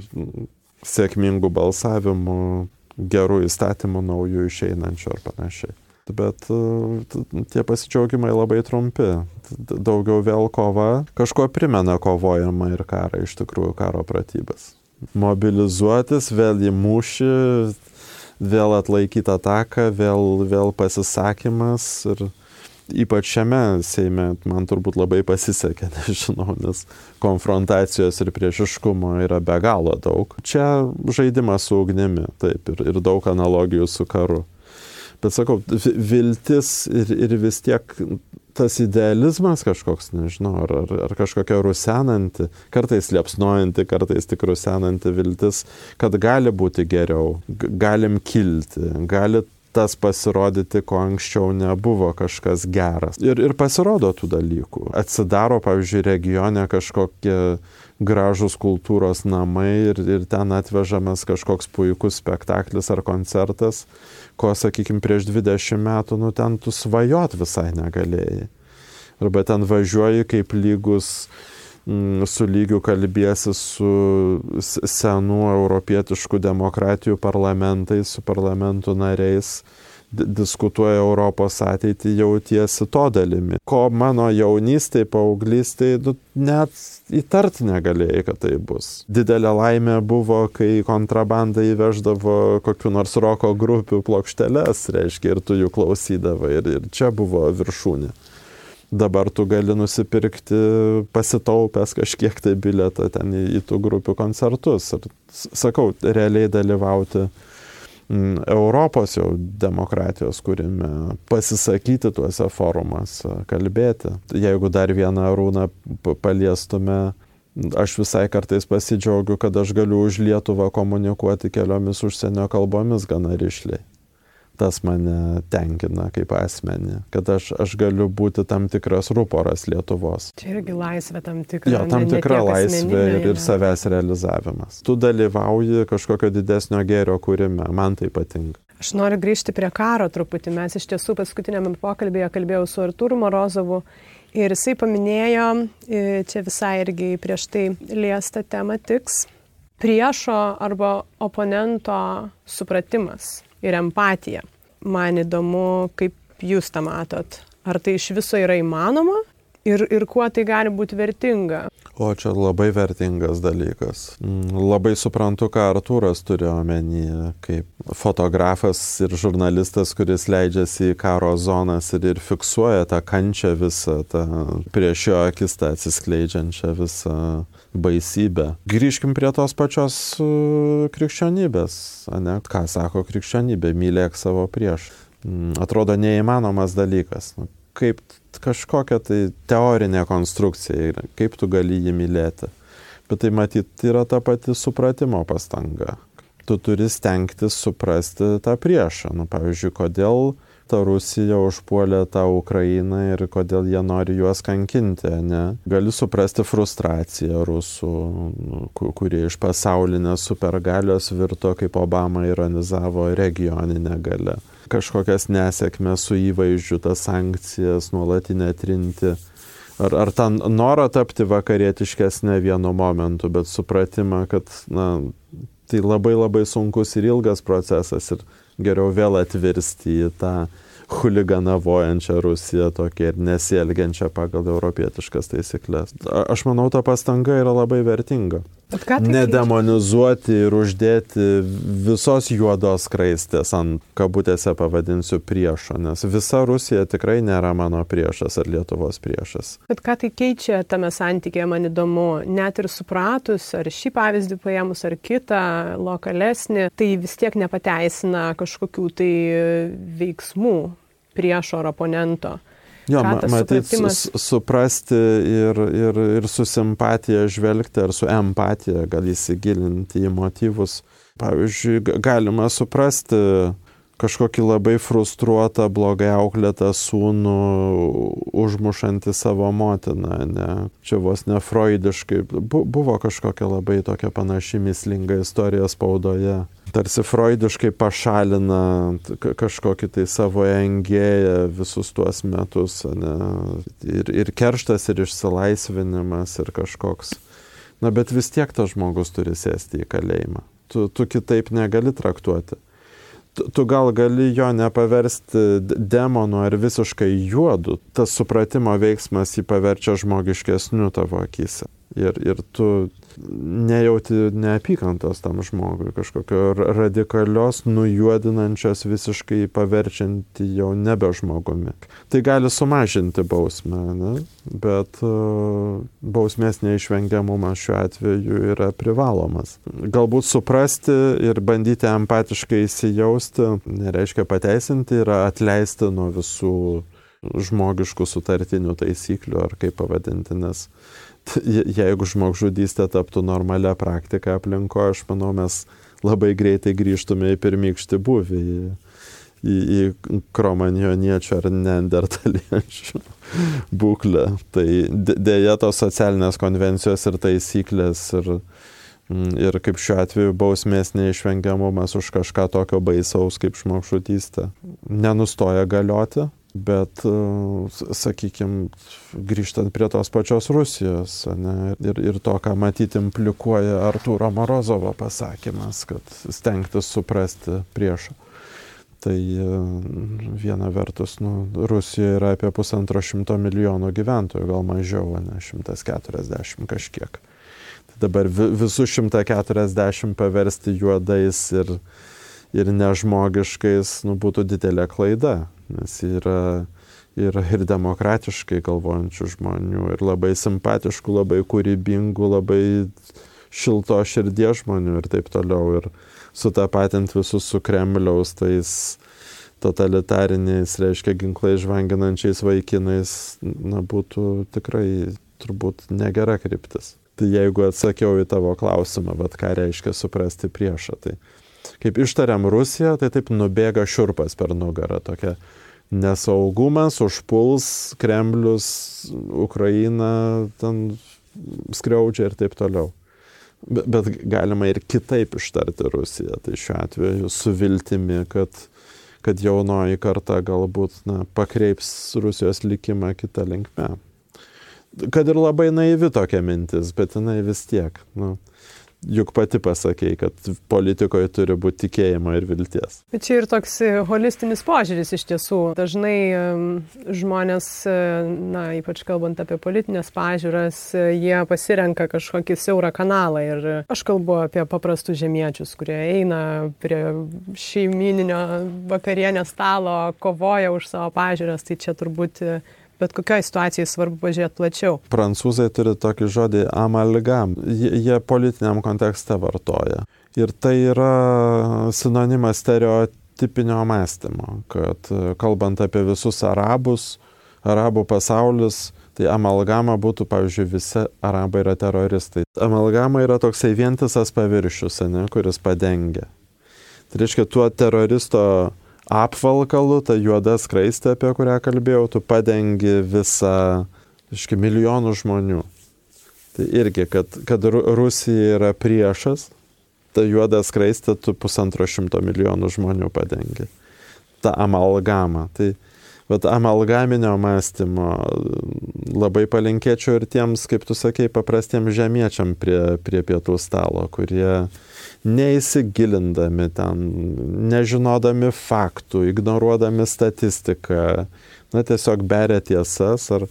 S3: sėkmingų balsavimų, gerų įstatymų naujų išeinančių ar panašiai. Bet tie pasidžiaugimai labai trumpi. Daugiau vėl kova, kažko primena kovojama ir karą, iš tikrųjų karo pratybas. Mobilizuotis, vėl į mūšį, vėl atlaikyti ataką, vėl, vėl pasisakymas ir ypač šiame Seime man turbūt labai pasisekė, nežinau, nes konfrontacijos ir priešiškumo yra be galo daug. Čia žaidimas su ugnimi, taip, ir, ir daug analogijų su karu. Bet sakau, viltis ir, ir vis tiek tas idealizmas kažkoks, nežinau, ar, ar, ar kažkokia rusenanti, kartais liepsnojanti, kartais tik rusenanti viltis, kad gali būti geriau, galim kilti, gali tas pasirodyti, ko anksčiau nebuvo kažkas geras. Ir, ir pasirodo tų dalykų. Atsidaro, pavyzdžiui, regione kažkokie gražus kultūros namai ir, ir ten atvežamas kažkoks puikus spektaklis ar koncertas, ko, sakykime, prieš 20 metų, nu ten tu svajot visai negalėjai. Arba ten važiuoji kaip lygus Mm, su lygiu kalbėsi su senų europietiškų demokratijų parlamentais, su parlamentų nariais, diskutuoja Europos ateitį, jautiesi to dalimi. Ko mano jaunystėje, paauglystėje, nu, net įtart negalėjai, kad tai bus. Didelė laimė buvo, kai kontrabanda įveždavo kokiu nors roko grupių plokšteles, reiškia, ir tu jų klausydavai, ir, ir čia buvo viršūnė dabar tu gali nusipirkti pasitaupęs kažkiek tai biletą ten į, į tų grupių koncertus. Ir sakau, realiai dalyvauti Europos jau demokratijos kūrime, pasisakyti tuose forumuose, kalbėti. Jeigu dar vieną arūną paliestume, aš visai kartais pasidžiaugiu, kad aš galiu už Lietuvą komunikuoti keliomis užsienio kalbomis gana ryšliai tas mane tenkina kaip asmenį, kad aš, aš galiu būti tam tikras ruporas Lietuvos.
S4: Čia irgi laisvė tam tikra.
S3: Jo, tam tikra laisvė ir, ir savęs realizavimas. Tu dalyvauji kažkokio didesnio gėrio kūrime, man tai patinka.
S4: Aš noriu grįžti prie karo truputį. Mes iš tiesų paskutinėme pokalbėje kalbėjau su Artūru Morozovu ir jisai paminėjo, e, čia visai irgi prieš tai liestą temą tiks, priešo arba oponento supratimas ir empatija. Man įdomu, kaip jūs tą matot. Ar tai iš viso yra įmanoma ir, ir kuo tai gali būti vertinga?
S3: O čia labai vertingas dalykas. Mm, labai suprantu, ką Artūras turi omenyje, kaip fotografas ir žurnalistas, kuris leidžiasi į karo zonas ir, ir fiksuoja tą kančią visą, tą prieš jo akis tą atsiskleidžiančią visą baisybę. Grįžkim prie tos pačios uh, krikščionybės, ne? Ką sako krikščionybė, mylėk savo prieš. Mm, atrodo neįmanomas dalykas. Nu, kaip kažkokia tai teorinė konstrukcija, kaip tu gali jį mylėti. Bet tai matyt yra ta pati supratimo pastanga. Tu turi stengtis suprasti tą priešą. Nu, pavyzdžiui, kodėl ta Rusija užpuolė tą Ukrainą ir kodėl jie nori juos kankinti, ne? Gali suprasti frustraciją rusų, nu, kurie iš pasaulinės supergalios virto, kaip Obama ironizavo, regioninę galę. Kažkokias nesėkmės su įvaizdžiu, tas sankcijas nuolatinę trinti. Ar, ar tą norą tapti vakarietiškesnė vienu momentu, bet supratimą, kad na, tai labai labai sunkus ir ilgas procesas ir geriau vėl atvirsti į tą huliganavojančią Rusiją tokia ir nesielgiančią pagal europietiškas taisyklės. Aš manau, ta pastanga yra labai vertinga. Tai Nedemonizuoti ir uždėti visos juodos kraistės ant kabutėse pavadinsiu priešo, nes visa Rusija tikrai nėra mano priešas ar Lietuvos priešas.
S4: Bet ką tai keičia tame santykėje, man įdomu, net ir supratus, ar šį pavyzdį paėmus, ar kitą lokalesnį, tai vis tiek nepateisina kažkokių tai veiksmų priešo ar oponento.
S3: Jo, ma, matyt, suprasti ir, ir, ir su simpatija žvelgti ar su empatija gal įsigilinti į motyvus. Pavyzdžiui, galima suprasti kažkokį labai frustruotą, blogai auklėtą sūnų užmušantį savo motiną, ne? Čia vos ne freudiškai. Bu, buvo kažkokia labai tokia panaši mislinga istorija spaudoje. Tarsi freudiškai pašalina kažkokį tai savo engėją visus tuos metus, ne? Ir, ir kerštas, ir išsilaisvinimas, ir kažkoks. Na, bet vis tiek tas žmogus turi sėsti į kalėjimą. Tu, tu kitaip negali traktuoti tu, tu gal gali jo nepaversti demonu ar visiškai juodu, tas supratimo veiksmas jį paverčia žmogiškesniu tavo akise. Ir, ir tu nejauti neapykantos tam žmogui, kažkokio radikalios, nujuodinančios, visiškai paverčianti jau nebe žmogumi. Tai gali sumažinti bausmę, ne? bet uh, bausmės neišvengiamumas šiuo atveju yra privalomas. Galbūt suprasti ir bandyti empatiškai įsijausti nereiškia pateisinti, yra atleisti nuo visų žmogiškų sutartinių taisyklių ar kaip pavadinti, nes jeigu žmogžudystė taptų normalia praktika aplinkoje, aš manau, mes labai greitai grįžtume į pirmykštį buvį, į, į, į kromanioniečių ar neandertaliečių būklę. Tai dėja tos socialinės konvencijos ir taisyklės ir, mm, ir kaip šiuo atveju bausmės neišvengiamumas už kažką tokio baisaus kaip žmogžudystė nenustoja galioti Bet, e, sakykime, grįžtant prie tos pačios Rusijos ne, ir, ir to, ką matyti implikuoja Artūro Morozovo pasakymas, kad stengtis suprasti priešą. Tai e, viena vertus, nu, Rusijoje yra apie pusantro šimto milijonų gyventojų, gal mažiau, ne 140 kažkiek. Tai dabar visus 140 paversti juodais ir, ir nežmogiškais nu, būtų didelė klaida nes yra, yra ir demokratiškai galvojančių žmonių, ir labai simpatiškų, labai kūrybingų, labai šilto širdies žmonių ir taip toliau. Ir sutapatint visus su Kremliaus tais totalitariniais, reiškia ginklai žvanginančiais vaikinais, na, būtų tikrai turbūt negera kryptis. Tai jeigu atsakiau į tavo klausimą, bet ką reiškia suprasti priešą, tai kaip ištariam Rusiją, tai taip nubėga šiurpas per nugarą, tokia nesaugumas, užpuls Kremlius, Ukraina ten skriaudžia ir taip toliau. Bet, bet galima ir kitaip ištarti Rusiją. Tai šiuo atveju su viltimi, kad, kad jaunoji karta galbūt na, pakreips Rusijos likimą kitą linkmę. Kad ir labai naivi tokia mintis, bet jinai vis tiek. Nu, juk pati pasakėjai, kad politikoje turi būti tikėjimo ir vilties.
S4: Bet čia ir toks e, holistinis požiūris iš tiesų. Dažnai žmonės, e, na, ypač kalbant apie politinės pažiūras, e, jie pasirenka kažkokį siaurą kanalą. Ir aš kalbu apie paprastus žemiečius, kurie eina prie šeimininio vakarienės stalo, kovoja už savo pažiūras. Tai čia turbūt bet kokioje situacijoje svarbu pažiūrėti plačiau.
S3: Prancūzai turi tokį žodį amalgam, jie, politiniam kontekste vartoja. Ir tai yra sinonimas stereotipinio mąstymo, kad e, kalbant apie visus arabus, arabų pasaulis, tai amalgama būtų, pavyzdžiui, visi arabai yra teroristai. Amalgama yra toksai vientisas paviršius, ne, kuris padengia. Tai reiškia, tuo teroristo apvalkalu, ta juoda skraistė, apie kurią kalbėjau, tu padengi visą, iški, milijonų žmonių. Tai irgi, kad, kad Rusija yra priešas, ta juoda skraistė tu pusantro šimto milijonų žmonių padengi. Ta amalgama. Tai bet amalgaminio mąstymo labai palinkėčiau ir tiems, kaip tu sakei, paprastiems žemiečiam prie, prie pietų stalo, kurie neįsigilindami ten, nežinodami faktų, ignoruodami statistiką, na tiesiog beria tiesas ar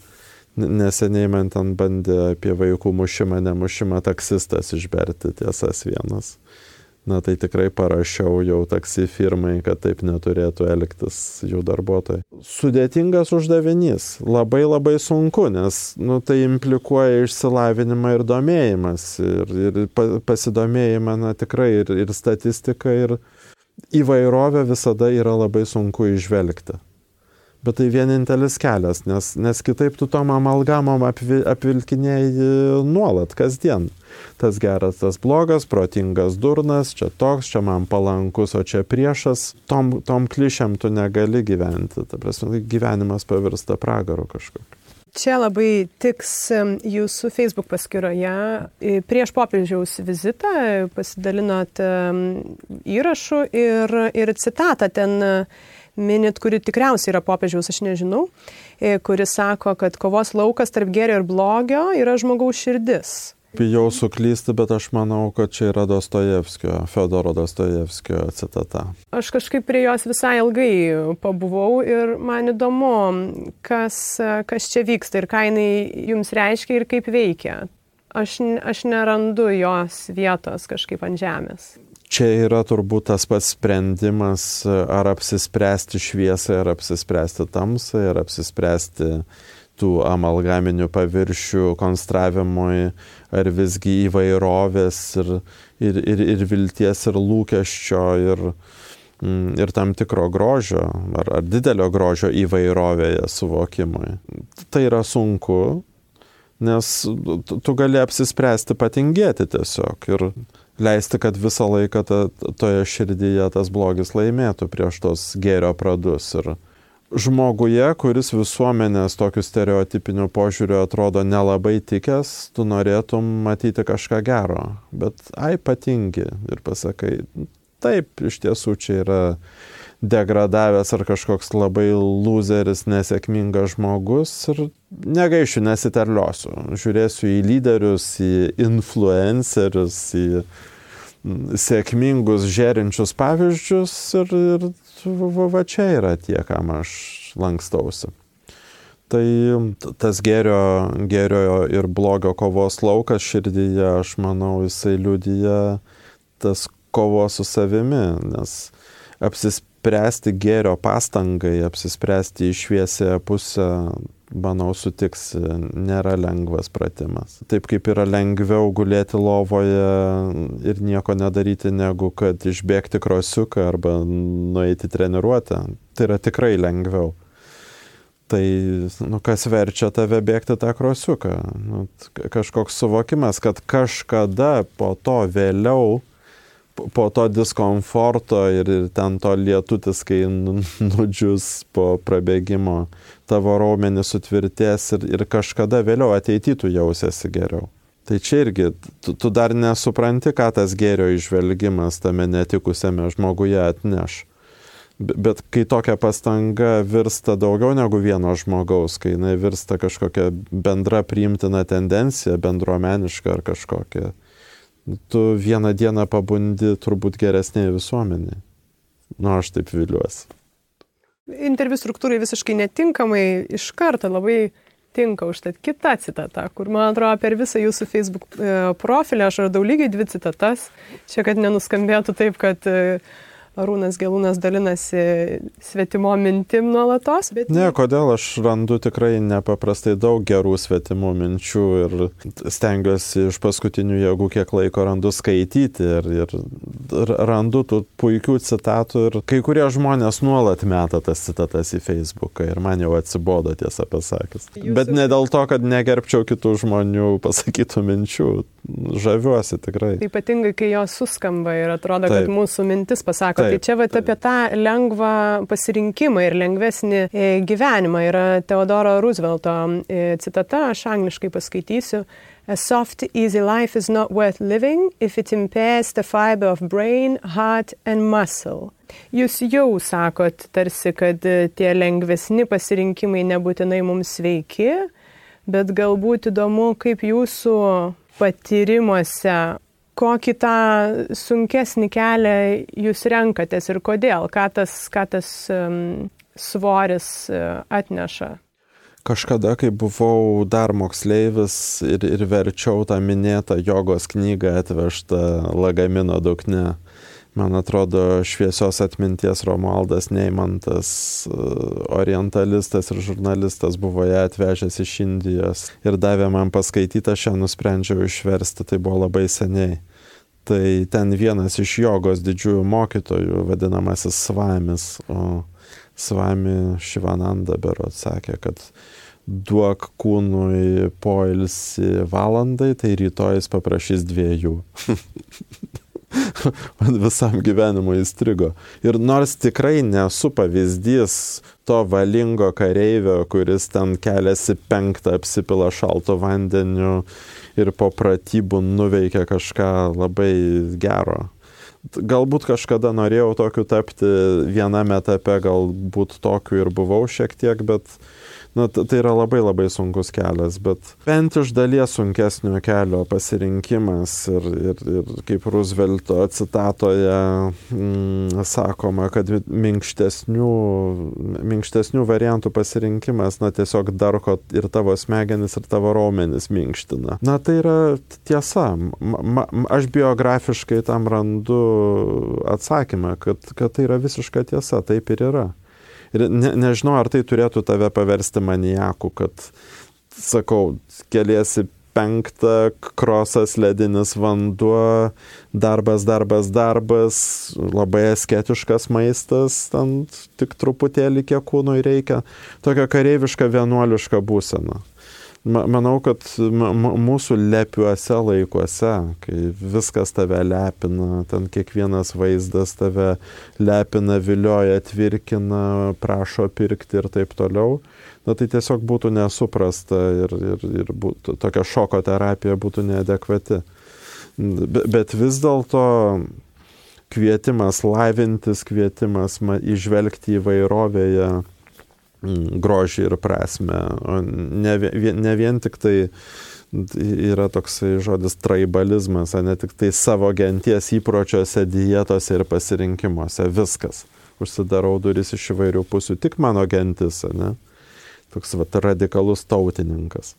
S3: neseniai man ten bandė apie vaikų mušimą, nemušimą taksistas išberti tiesas vienas na tai tikrai parašiau jau taksi firmai, kad taip neturėtų elgtis jų darbuotojai. Sudėtingas uždavinys, labai labai sunku, nes nu, tai implikuoja išsilavinimą ir domėjimas, ir, ir pasidomėjimą na, tikrai ir, ir statistika, ir įvairovę visada yra labai sunku išvelgti bet tai vienintelis kelias, nes, nes kitaip tu tom amalgamom apvi, apvilkinėjai nuolat, kasdien. Tas geras, tas blogas, protingas durnas, čia toks, čia man palankus, o čia priešas. Tom, tom klišiam tu negali gyventi. Ta prasme, gyvenimas pavirsta pragaru kažkokiu.
S4: Čia labai tiks jūsų Facebook paskyroje. Prieš popiežiaus vizitą pasidalinot įrašų ir, ir citatą ten minit, kuri tikriausiai yra popiežiaus, aš nežinau, e, kuris sako, kad kovos laukas tarp gėrio ir blogio yra žmogaus širdis.
S3: bijau suklysti, bet aš manau, kad čia yra Dostojevskio, Fedoro Dostojevskio citata.
S4: Aš kažkaip prie jos visai ilgai pabuvau ir man įdomu, kas, kas čia vyksta ir ką jinai jums reiškia ir kaip veikia. Aš, aš nerandu jos vietos kažkaip ant žemės.
S3: Čia yra turbūt tas pats sprendimas, ar apsispręsti šviesai, ar apsispręsti tamsai, ar apsispręsti tų amalgaminių paviršių konstravimui, ar visgi įvairovės ir, ir, ir, ir vilties ir lūkesčio ir, mm, ir tam tikro grožio ar, ar didelio grožio įvairovėje suvokimui. Tai yra sunku, nes tu gali apsispręsti patingėti tiesiog ir leisti, kad visą laiką ta, toje širdyje tas blogis laimėtų prieš tos gėrio pradus. Ir, žmoguje, kuris visuomenės tokiu stereotipiniu požiūriu atrodo nelabai tikęs, tu norėtum matyti kažką gero, bet ai patingi ir pasakai, taip, iš tiesų čia yra degradavęs ar kažkoks labai loseris, nesėkmingas žmogus ir negaišiu, nesiterliosiu. Žiūrėsiu į lyderius, į influencerius, į sėkmingus žerinčius pavyzdžius ir, ir va, va čia yra tie, kam aš lankstausi. Tai tas gėrio, gėrio ir blogio kovos laukas širdyje, aš manau, jisai liudyja tas kovos su savimi, nes apsispręsti gėrio pastangai, apsispręsti į šviesę pusę manau, sutiks, nėra lengvas pratimas. Taip kaip yra lengviau gulėti lovoje ir nieko nedaryti, negu kad išbėgti krosiuką arba nueiti treniruotę. Tai yra tikrai lengviau. Tai, nu, kas verčia tave bėgti tą krosiuką? Nu, kažkoks suvokimas, kad kažkada po to vėliau po to diskomforto ir, ir ten to lietutis, kai nu, nudžius po prabėgimo, tavo raumenis sutvirtės ir, ir kažkada vėliau ateitytų jausiasi geriau. Tai čia irgi, tu, tu dar nesupranti, ką tas gėrio išvelgimas tame netikusiame žmoguje atneš. Bet kai tokia pastanga virsta daugiau negu vieno žmogaus, kai jinai virsta kažkokia bendra priimtina tendencija, bendruomeniška ar kažkokia, tu vieną dieną pabundi turbūt geresnėje visuomenėje. Nu, aš taip viliuosi.
S4: Interviu struktūrai visiškai netinkamai iš karto labai tinka užtat kita citata, kur, man atrodo, per visą jūsų Facebook e, profilį aš radau lygiai dvi citatas. Čia, kad nenuskambėtų taip, kad uh, Arūnas Gelūnas dalinasi svetimo mintim nuolatos. Bet...
S3: Ne, kodėl aš randu tikrai nepaprastai daug gerų svetimų minčių ir stengiuosi iš paskutinių jėgų kiek laiko randu skaityti ir, ir randu tų puikių citatų ir kai kurie žmonės nuolat meta tas citatas į Facebooką ir man jau atsibodo tiesą pasakius. Jūsų... Bet ne dėl to, kad negerbčiau kitų žmonių pasakytų minčių, žaviuosi tikrai.
S4: Ypatingai, kai jos suskamba ir atrodo, Taip. kad mūsų mintis pasako. Taip, tai čia va apie tą lengvą pasirinkimą ir lengvesnį e, gyvenimą yra Teodoro Roosevelto e, citata, aš angliškai paskaitysiu. A soft, easy life is not worth living if it impairs the fiber of brain, heart and muscle. Jūs jau sakot tarsi, kad e, tie lengvesni pasirinkimai nebūtinai mums sveiki, bet galbūt įdomu, kaip jūsų patyrimuose, kokį tą sunkesnį kelią jūs renkatės ir kodėl, ką tas, ką tas svoris uh, atneša?
S3: Kažkada, kai buvau dar moksleivis ir, ir verčiau tą minėtą jogos knygą atvežtą lagamino dugne, man atrodo, šviesios atminties Romualdas Neimantas, e, orientalistas ir žurnalistas buvo ją atvežęs iš Indijos ir davė man paskaityti, aš ją nusprendžiau išversti, tai buvo labai seniai. Tai ten vienas iš jogos didžiųjų mokytojų, vadinamasis Svamis, o Svami Šivananda Bero atsakė, kad duok kūnui poilsį valandai, tai rytoj jis paprašys dviejų. man visam gyvenimui įstrigo. Ir nors tikrai nesu pavyzdys to valingo kareivio, kuris ten keliasi penktą apsipila šalto vandeniu ir po pratybų nuveikia kažką labai gero. Galbūt kažkada norėjau tokiu tapti viename etape, galbūt tokiu ir buvau šiek tiek, bet Na, tai yra labai labai sunkus kelias, bet bent iš dalies sunkesnio kelio pasirinkimas ir, ir, ir kaip Roosevelto citatoje mm, sakoma, kad minkštesnių, minkštesnių variantų pasirinkimas, na tiesiog darko ir tavo smegenis, ir tavo raumenis minkština. Na tai yra tiesa. Ma, ma, aš biografiškai tam randu atsakymą, kad, kad tai yra visiška tiesa, taip ir yra. Ir ne, nežinau, ar tai turėtų tave paversti manijaku, kad, sakau, keliesi penktą, krosas, ledinis vanduo, darbas, darbas, darbas, labai asketiškas maistas, ten tik truputėlį kiek kūnui reikia. Tokia kareiviška vienuoliška būsena. Manau, kad mūsų lepiuose laikuose, kai viskas tave lepina, ten kiekvienas vaizdas tave lepina, vilioja, tvirkina, prašo pirkti ir taip toliau, na tai tiesiog būtų nesuprasta ir, ir, ir būtų, tokia šoko terapija būtų neadekvati. Bet vis dėlto kvietimas lavintis, kvietimas išvelgti įvairovėje grožį ir prasme, o ne, ne vien tik tai yra toksai žodis traibalizmas, o ne tik tai savo genties įpročiuose, dietose ir pasirinkimuose. Viskas. Užsidarau duris iš įvairių pusių, tik mano gentis, ne? Toks vat, radikalus tautininkas,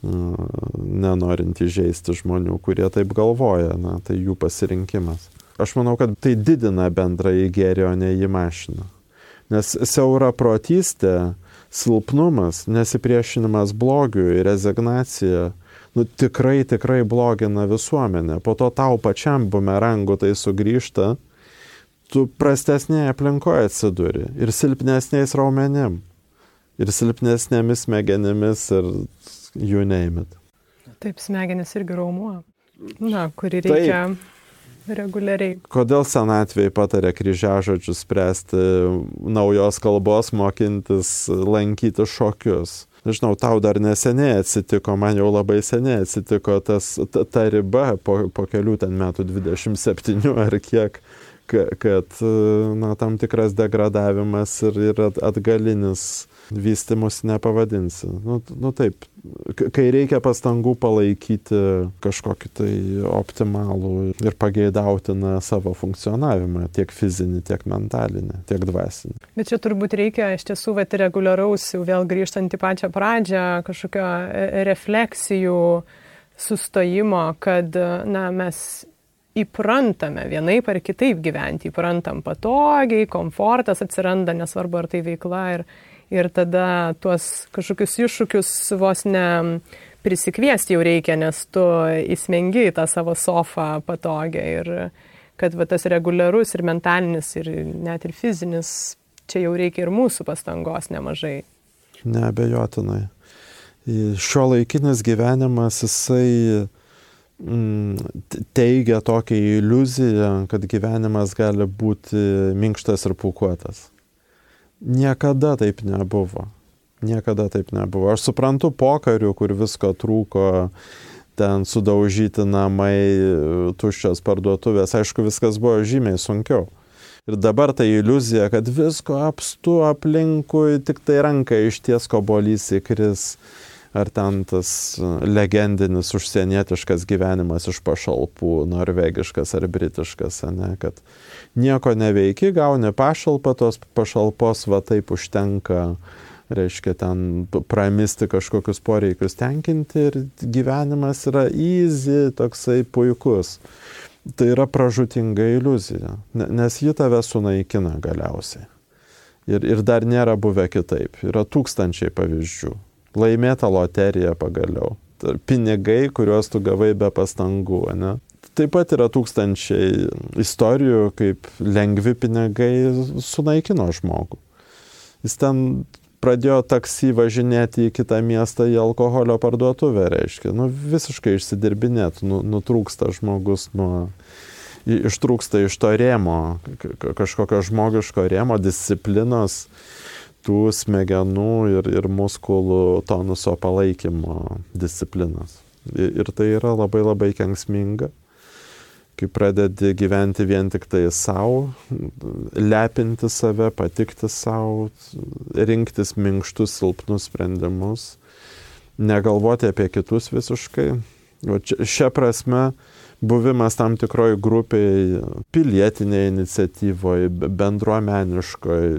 S3: nenorint įžeisti žmonių, kurie taip galvoja, na, tai jų pasirinkimas. Aš manau, kad tai didina bendrąjį gėrį, o ne jį mašina. Nes siaura protystė, silpnumas, nesipriešinimas blogiui, rezignacija, nu, tikrai, tikrai blogina visuomenę. Po to tau pačiam bumerangu tai sugrįžta, tu prastesnėje aplinkoje atsiduri ir silpnesniais raumenim, ir silpnesnėmis smegenimis ir jų neimit.
S4: Taip, smegenis irgi raumuo, na, kurį reikia. Taip reguliariai.
S3: Kodėl senatvėje patarė kryžiažodžius spręsti, naujos kalbos mokintis, lankyti šokius? Nežinau, tau dar neseniai atsitiko, man jau labai seniai atsitiko tas, ta, ta riba po, po kelių ten metų 27 ar kiek, kad na, tam tikras degradavimas ir, ir atgalinis vystimus nepavadinsi. Nu, nu taip, kai reikia pastangų palaikyti kažkokį tai optimalų ir pageidautiną savo funkcionavimą, tiek fizinį, tiek mentalinį, tiek dvasinį.
S4: Bet čia turbūt reikia iš tiesų vat, reguliaraus, jau vėl grįžtant į pačią pradžią, kažkokio e, refleksijų sustojimo, kad na, mes įprantame vienaip ar kitaip gyventi, įprantam patogiai, komfortas atsiranda, nesvarbu ar tai veikla ir, ir tada tuos kažkokius iššūkius vos ne prisikviesti jau reikia, nes tu įsmengi tą savo sofą patogią ir kad va, tas reguliarus ir mentalinis ir net ir fizinis, čia jau reikia ir mūsų pastangos nemažai.
S3: Neabejotinai. Šio laikinis gyvenimas jisai mm, teigia tokią iliuziją, kad gyvenimas gali būti minkštas ir pukuotas. Niekada taip nebuvo. Niekada taip nebuvo. Aš suprantu pokarių, kur visko trūko, ten sudaužyti namai, tuščios parduotuvės. Aišku, viskas buvo žymiai sunkiau. Ir dabar ta iliuzija, kad visko apstu aplinkui, tik tai ranka iš ties kobolys įkris ar ten tas legendinis užsienietiškas gyvenimas iš pašalpų, norvegiškas ar britiškas, ne, kad nieko neveiki, gauni pašalpą, tos pašalpos va taip užtenka, reiškia ten pramisti kažkokius poreikius tenkinti ir gyvenimas yra easy, toksai puikus. Tai yra pražutinga iliuzija, nes ji tave sunaikina galiausiai. Ir, ir dar nėra buvę kitaip. Yra tūkstančiai pavyzdžių. Laimėta loterija pagaliau. Pinigai, kuriuos tu gavai be pastangų, ne? Taip pat yra tūkstančiai istorijų, kaip lengvi pinigai sunaikino žmogų. Jis ten pradėjo taksi važinėti į kitą miestą į alkoholio parduotuvę, reiškia, nu, visiškai išsidirbinėt, nu, nutrūksta žmogus nuo, ištrūksta iš to rėmo, kažkokio žmogiško rėmo, disciplinos, tų smegenų ir, ir muskulų tonuso palaikymo disciplinos. Ir tai yra labai labai kengsminga. Kai pradedi gyventi vien tik tai savo, lepinti save, patikti savo, rinktis minkštus, silpnus sprendimus, negalvoti apie kitus visiškai. O šia prasme, buvimas tam tikroj grupiai, pilietinėje iniciatyvoje, bendruomeniškoje,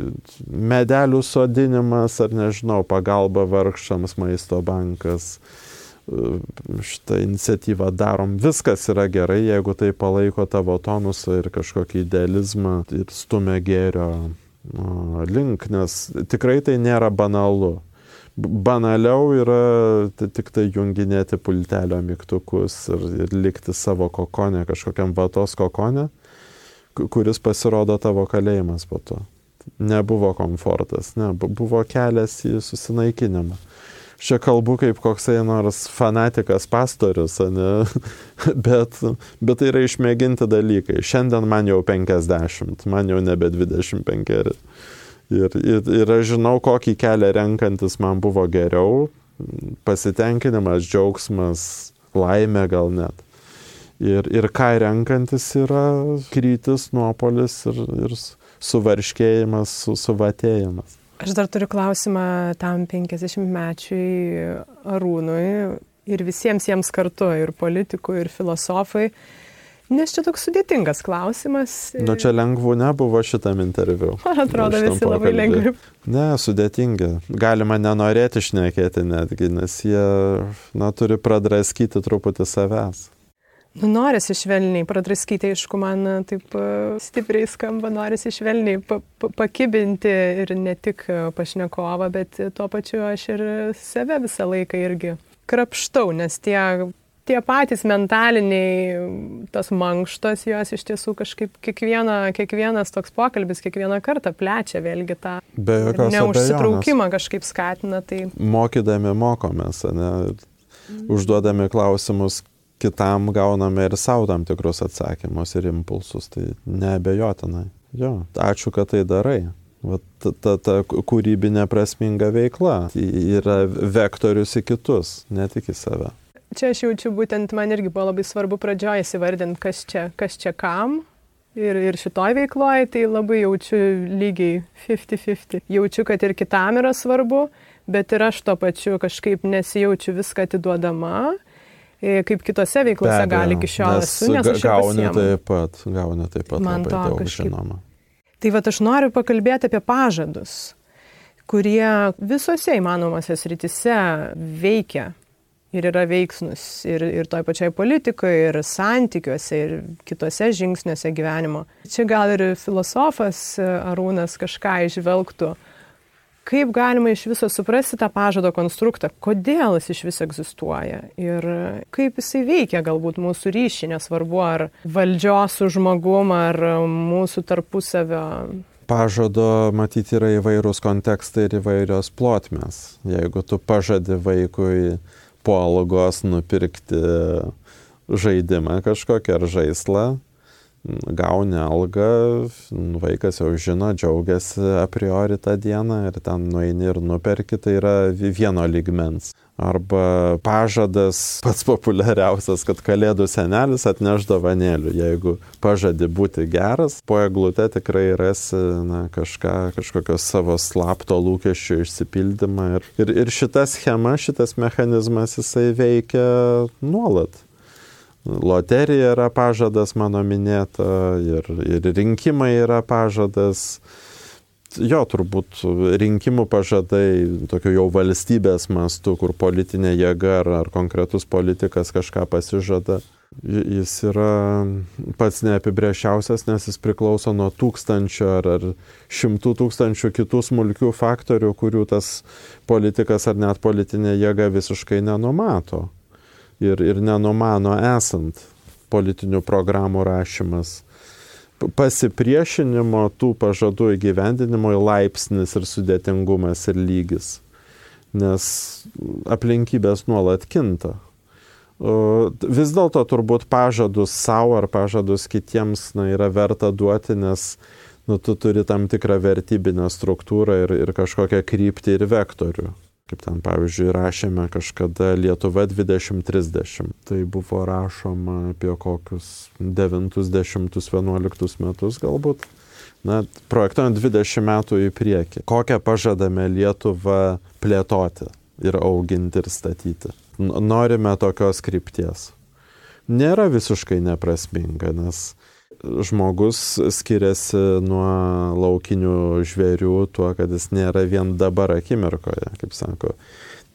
S3: medelių sodinimas ar nežinau, pagalba vargšams, maisto bankas, šitą iniciatyvą darom. Viskas yra gerai, jeigu tai palaiko tavo tonusą ir kažkokį idealizmą ir stumia gėrio link, nes tikrai tai nėra banalu. Banaliau yra tik tai junginėti pultelio mygtukus ir, ir likti savo kokonę, kažkokiam vatos kokonę, kuris pasirodo tavo kalėjimas po to. Nebuvo komfortas, ne, buvo kelias į susinaikinimą čia kalbu kaip koksai nors fanatikas pastorius, ne? bet, bet tai yra išmėginti dalykai. Šiandien man jau 50, man jau nebe 25. Ir, ir, ir aš žinau, kokį kelią renkantis man buvo geriau, pasitenkinimas, džiaugsmas, laimė gal net. Ir, ir ką renkantis yra krytis, nuopolis ir, ir suvarškėjimas, su, suvatėjimas.
S4: Aš dar turiu klausimą tam 50-mečiui Arūnui ir visiems jiems kartu, ir politikui, ir filosofai. Nes čia toks sudėtingas klausimas.
S3: Nu, čia lengvų nebuvo šitam interviu.
S4: Man atrodo, visi pokalbį. labai lengvi.
S3: Ne, sudėtingi. Galima nenorėti išnekėti netgi, nes jie, na, turi pradraskyti truputį savęs.
S4: Nu, norisi švelniai, pradraskyti, aišku, man taip e, stipriai skamba, norisi švelniai pa, pa, pakibinti ir ne tik pašnekovą, bet tuo pačiu aš ir save visą laiką irgi krapštau, nes tie, tie patys mentaliniai, tos mankštos, jos iš tiesų kažkaip kiekviena, kiekvienas toks pokalbis kiekvieną kartą plečia vėlgi tą neužsitraukimą kažkaip skatina. Tai...
S3: Mokydami mokomės, ne? užduodami klausimus, kitam gauname ir savo tam tikrus atsakymus ir impulsus, tai neabejotinai. Jo, ačiū, kad tai darai. Vat ta, ta, ta kūrybinė prasminga veikla yra vektorius į kitus, ne tik į save.
S4: Čia aš jaučiu būtent, man irgi buvo labai svarbu pradžioje įsivardinti, kas čia, kas čia kam. Ir, ir šitoj veikloje tai labai jaučiu lygiai 50-50. Jaučiu, kad ir kitam yra svarbu, bet ir aš to pačiu kažkaip nesijaučiu viską atiduodama kaip kitose veiklose abejo, gali iki šiol esu, nes aš
S3: gauni taip pat, gauni taip pat Man labai daug kažkaip. žinoma.
S4: Tai va aš noriu pakalbėti apie pažadus, kurie visose įmanomose sritise veikia ir yra veiksnus ir, ir toj pačiai politikoje, ir santykiuose, ir kitose žingsniuose gyvenimo. Čia gal ir filosofas Arūnas kažką išvelgtų kaip galima iš viso suprasti tą pažado konstruktą, kodėl jis iš viso egzistuoja ir kaip jisai veikia galbūt mūsų ryšį, nesvarbu ar valdžios su žmogum, ar mūsų tarpusavio.
S3: Pažado matyti yra įvairūs kontekstai ir įvairios plotmės. Jeigu tu pažadi vaikui po algos nupirkti žaidimą kažkokią ar žaislą, gauni algą, vaikas jau žino, džiaugiasi a priori tą dieną ir ten nueini ir nuperki, tai yra vieno ligmens. Arba pažadas pats populiariausias, kad kalėdų senelis atneš dovanėlių. Jeigu pažadi būti geras, po eglute tikrai rasi na, kažką, kažkokios savo slapto lūkesčių išsipildymą. Ir, ir, ir šita schema, šitas mechanizmas, jisai veikia nuolat loterija yra pažadas mano minėta ir, ir rinkimai yra pažadas. Jo, turbūt rinkimų pažadai, tokio jau valstybės mastu, kur politinė jėga ar, ar konkretus politikas kažką pasižada, jis yra pats neapibrėžiausias, nes jis priklauso nuo tūkstančio ar, ar šimtų tūkstančių kitų smulkių faktorių, kurių tas politikas ar net politinė jėga visiškai nenumato ir, ir nenumano esant politinių programų rašymas. Pasipriešinimo tų pažadų įgyvendinimo laipsnis ir sudėtingumas ir lygis, nes aplinkybės nuolat kinta. Vis dėlto turbūt pažadus savo ar pažadus kitiems na, yra verta duoti, nes nu, tu turi tam tikrą vertybinę struktūrą ir, ir kažkokią kryptį ir vektorių. Kaip ten pavyzdžiui rašėme kažkada Lietuva 2030. Tai buvo rašoma apie kokius 90-11 metus galbūt. Na, projektuojant 20 metų į priekį. Kokią pažadame Lietuvą plėtoti ir auginti ir statyti. Norime tokios krypties. Nėra visiškai neprasminga, nes žmogus skiriasi nuo laukinių žvėrių tuo, kad jis nėra vien dabar akimirkoje, kaip sako.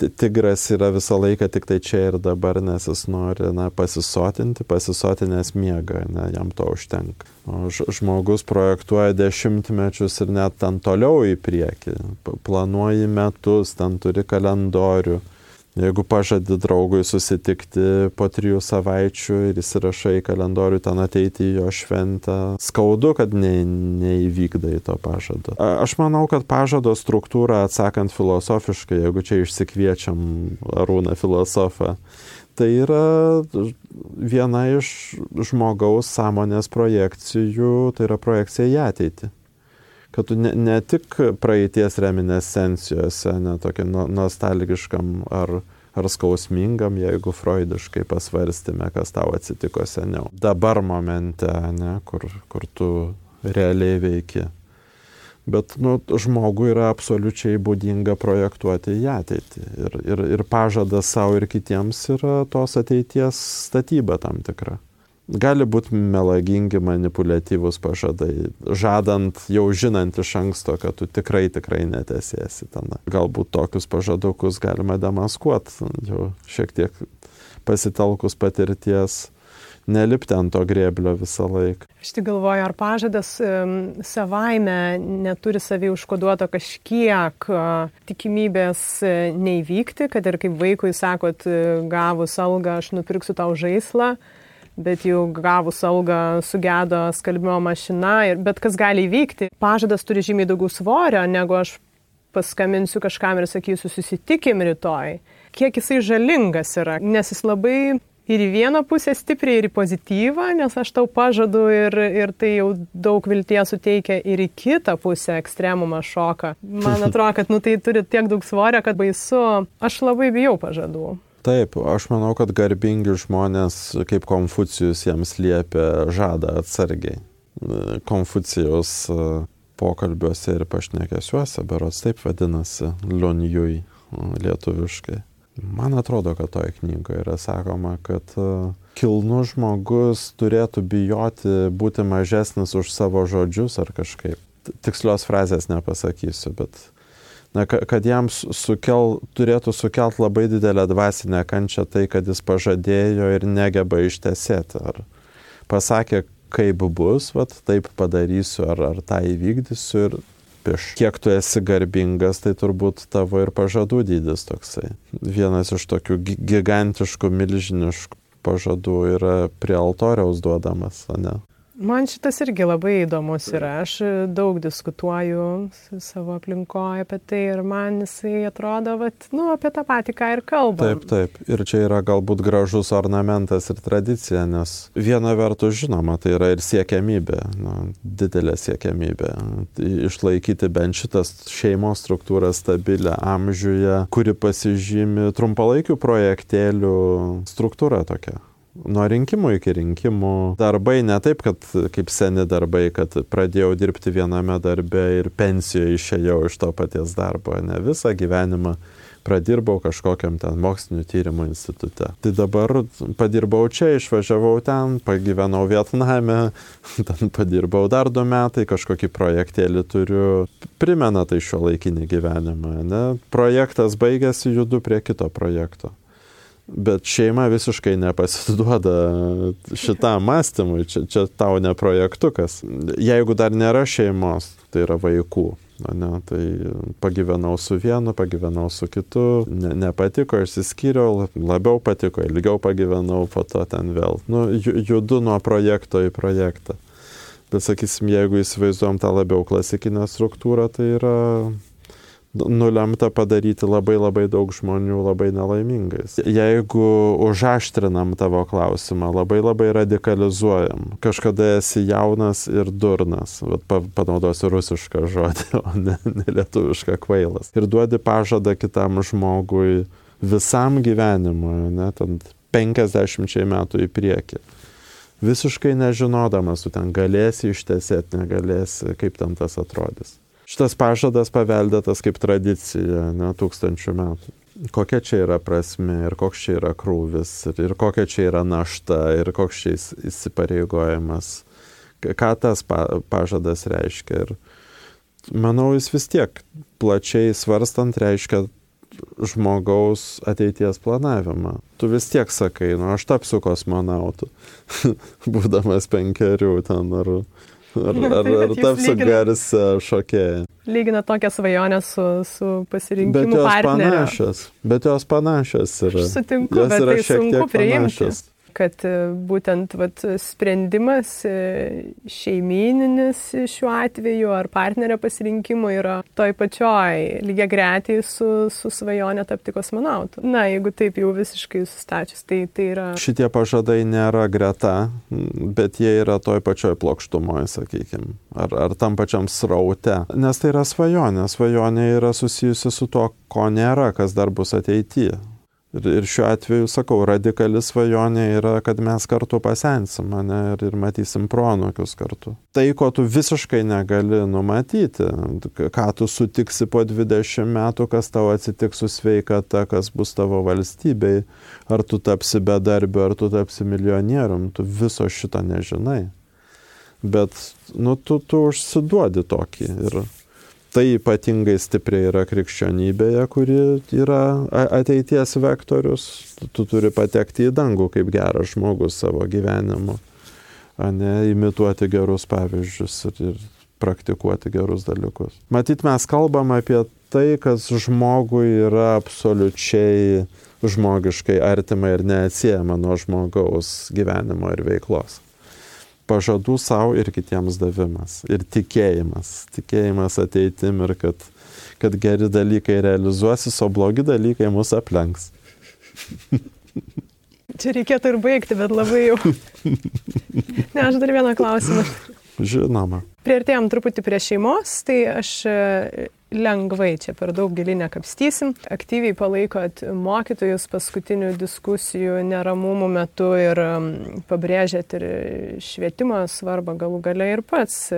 S3: Tigras yra visą laiką tik tai čia ir dabar, nes jis nori na, pasisotinti, pasisotinės miega, ne, jam to užtenka. O žmogus projektuoja dešimtmečius ir net ten toliau į priekį. Planuoji metus, ten turi kalendorių Jeigu pažadi draugui susitikti po trijų savaičių ir įsirašai kalendorių ten ateiti į jo šventę, skaudu, kad ne, neįvykdai to pažado. Aš manau, kad pažado struktūra, atsakant filosofiškai, jeigu čia išsikviečiam Arūną filosofą, tai yra viena iš žmogaus sąmonės projekcijų, tai yra projekcija į ateitį kad tu ne, ne tik praeities reminescencijose, ne tokia no, nostalgiškam ar, ar skausmingam, jeigu freudiškai pasvarstėme, kas tau atsitiko seniau. Dabar momente, ne, kur, kur tu realiai veiki. Bet nu, žmogui yra absoliučiai būdinga projektuoti į ateitį. Ir, ir, ir pažadas savo ir kitiems yra tos ateities statyba tam tikra gali būti melagingi, manipuliatyvūs pažadai, žadant, jau žinant iš anksto, kad tu tikrai, tikrai netesėsi ten. Galbūt tokius pažadukus galima demaskuoti, jau šiek tiek pasitelkus patirties nelipti ant to grėblio visą laiką.
S4: Aš tik galvoju, ar pažadas um, savaime neturi savį užkoduoto kažkiek uh, tikimybės uh, neįvykti, kad ir kaip vaikui sakot, uh, gavus algą aš nupirksiu tau žaislą, uh, bet jau gavus algą sugedo skalbimo mašina ir bet kas gali įvykti. Pažadas turi žymiai daugiau svorio, negu aš paskambinsiu kažkam ir sakysiu susitikim rytoj. Kiek jisai žalingas yra, nes jis labai ir į vieną pusę stipriai, ir į pozityvą, nes aš tau pažadu ir, ir tai jau daug vilties suteikia ir į kitą pusę ekstremumą šoką. Man atrodo, kad nu, tai turi tiek daug svorio, kad baisu. Aš labai bijau pažadų.
S3: Taip, aš manau, kad garbingi žmonės, kaip Konfucijus jiems liepia, žada atsargiai. Konfucijos e, pokalbiuose ir pašnekėsiuose, berots taip vadinasi, Liunjui e, lietuviškai. Man atrodo, kad toje knygoje yra sakoma, kad e, kilnus žmogus turėtų bijoti būti mažesnis už savo žodžius ar kažkaip. Tikslios frazės nepasakysiu, bet na, kad jam sukel, turėtų sukelt labai didelę dvasinę kančią tai, kad jis pažadėjo ir negeba ištesėti. Ar pasakė, kaip bus, vat, taip padarysiu, ar, ar tą įvykdysiu ir prieš kiek tu esi garbingas, tai turbūt tavo ir pažadų dydis toksai. Vienas iš tokių gigantiškų, milžiniškų pažadų yra prie altoriaus duodamas, o ne?
S4: Man šitas irgi labai įdomus yra. Aš daug diskutuoju savo aplinkoje apie tai ir man jisai atrodo, vat, nu, apie tą patį, ką ir kalbam.
S3: Taip, taip. Ir čia yra galbūt gražus ornamentas ir tradicija, nes viena vertus žinoma, tai yra ir siekiamybė, nu, didelė siekiamybė. Išlaikyti bent šitas šeimos struktūrą stabilę amžiuje, kuri pasižymi trumpalaikių projektėlių struktūra tokia nuo rinkimų iki rinkimų. Darbai ne taip, kad kaip seni darbai, kad pradėjau dirbti viename darbe ir pensijoje išėjau iš to paties darbo, ne visą gyvenimą pradirbau kažkokiam ten mokslinio tyrimo institute. Tai dabar padirbau čia, išvažiavau ten, pagyvenau Vietname, ten padirbau dar du metai, kažkokį projektėlį turiu. Primena tai šio laikinį gyvenimą, ne? Projektas baigėsi, judu prie kito projekto. Bet šeima visiškai nepasiduoda šitam mąstymui, čia, čia tau ne projektukas. Jeigu dar nėra šeimos, tai yra vaikų. Ne, tai pagyvenau su vienu, pagyvenau su kitu, ne, nepatiko, išsiskyriau, labiau patiko, ilgiau pagyvenau, po to ten vėl. Nu, judu nuo projekto į projektą. Bet sakysim, jeigu įsivaizduom tą labiau klasikinę struktūrą, tai yra nulemta padaryti labai labai daug žmonių labai nelaimingais. Jeigu užaštrinam tavo klausimą, labai labai radikalizuojam, kažkada esi jaunas ir durnas, bet panaudosiu rusišką žodį, o ne, ne lietuvišką kvailas. Ir duodi pažadą kitam žmogui visam gyvenimui, net ant 50 metų į priekį. Visiškai nežinodamas, tu ten galėsi ištesėti, negalėsi, kaip ten tas atrodys šitas pažadas paveldėtas kaip tradicija, ne tūkstančių metų. Kokia čia yra prasme ir koks čia yra krūvis ir, ir kokia čia yra našta ir koks čia įsipareigojimas, ką tas pa, pažadas reiškia. Ir manau, jis vis tiek plačiai svarstant reiškia žmogaus ateities planavimą. Tu vis tiek sakai, nu aš tapsiu kosmonautu, būdamas penkerių ten ar Ar, ar, ar tapsiu garsią šokėją.
S4: Lygina tokią svajonę su, su pasirinkimu bet jos
S3: partnerio. panašios. Bet jos panašios yra.
S4: Aš sutinku, jos bet tai sunku priimti. Panašios kad e, būtent vat, sprendimas e, šeimininis šiuo atveju ar partnerio pasirinkimo yra toj pačioj lygiai gretiai su, su svajonė tapti kosmonautu. Na, jeigu taip jau visiškai sustačius, tai tai yra.
S3: Šitie pažadai nėra greta, bet jie yra toj pačioj plokštumoje, sakykime, ar, ar tam pačiam sraute. Nes tai yra svajonė. Svajonė yra susijusi su tuo, ko nėra, kas dar bus ateityje. Ir, ir šiuo atveju, sakau, radikali svajonė yra, kad mes kartu pasensim mane ir, ir matysim pronukius kartu. Tai, ko tu visiškai negali numatyti, ką tu sutiksi po 20 metų, kas tau atsitiks su sveikata, kas bus tavo valstybei, ar tu tapsi bedarbiu, ar tu tapsi milijonierium, tu viso šito nežinai. Bet, nu, tu, tu užsiduodi tokį. Ir, Tai ypatingai stipriai yra krikščionybėje, kuri yra ateities vektorius. Tu turi patekti į dangų kaip geras žmogus savo gyvenimu, o ne imituoti gerus pavyzdžius ir, ir praktikuoti gerus dalykus. Matyt, mes kalbam apie tai, kas žmogui yra absoliučiai žmogiškai artima ir neatsiejama nuo žmogaus gyvenimo ir veiklos pažadų savo ir kitiems davimas. Ir tikėjimas. Tikėjimas ateitim ir kad, kad geri dalykai realizuosis, o blogi dalykai mus aplenks.
S4: Čia reikėtų ir baigti, bet labai jau. Ne, aš dar vieną klausimą.
S3: Žinoma.
S4: Prieartėjom truputį prie šeimos, tai aš lengvai čia per daug giliai nekapstysim. Aktyviai palaikot mokytojus paskutinių diskusijų neramumų metu ir pabrėžėt ir švietimo svarbą galų gale ir pats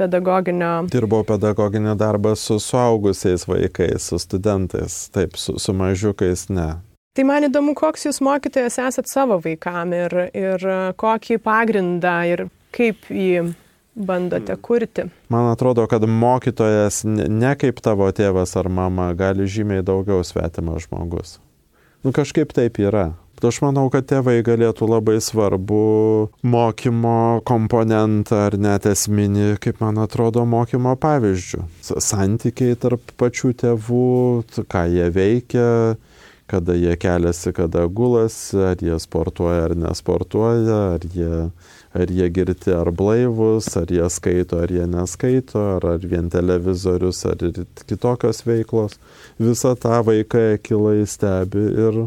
S4: pedagoginio.
S3: Dirbau pedagoginį darbą su suaugusiais vaikais, su studentais, taip, su, su mažiukais ne.
S4: Tai man įdomu, koks jūs mokytojas esat savo vaikam ir, ir kokį pagrindą ir kaip jį bandote kurti?
S3: Man atrodo, kad mokytojas ne kaip tavo tėvas ar mama gali žymiai daugiau svetimas žmogus. Nu kažkaip taip yra. Aš manau, kad tėvai galėtų labai svarbu mokymo komponentą ar net esminį, kaip man atrodo, mokymo pavyzdžių. Santykiai tarp pačių tėvų, ką jie veikia, kada jie keliasi, kada gulasi, ar jie sportuoja ar nesportuoja, ar jie ar jie girti ar blaivus, ar jie skaito, ar jie neskaito, ar, ar vien televizorius, ar kitokios veiklos. Visą tą vaiką akilai stebi ir,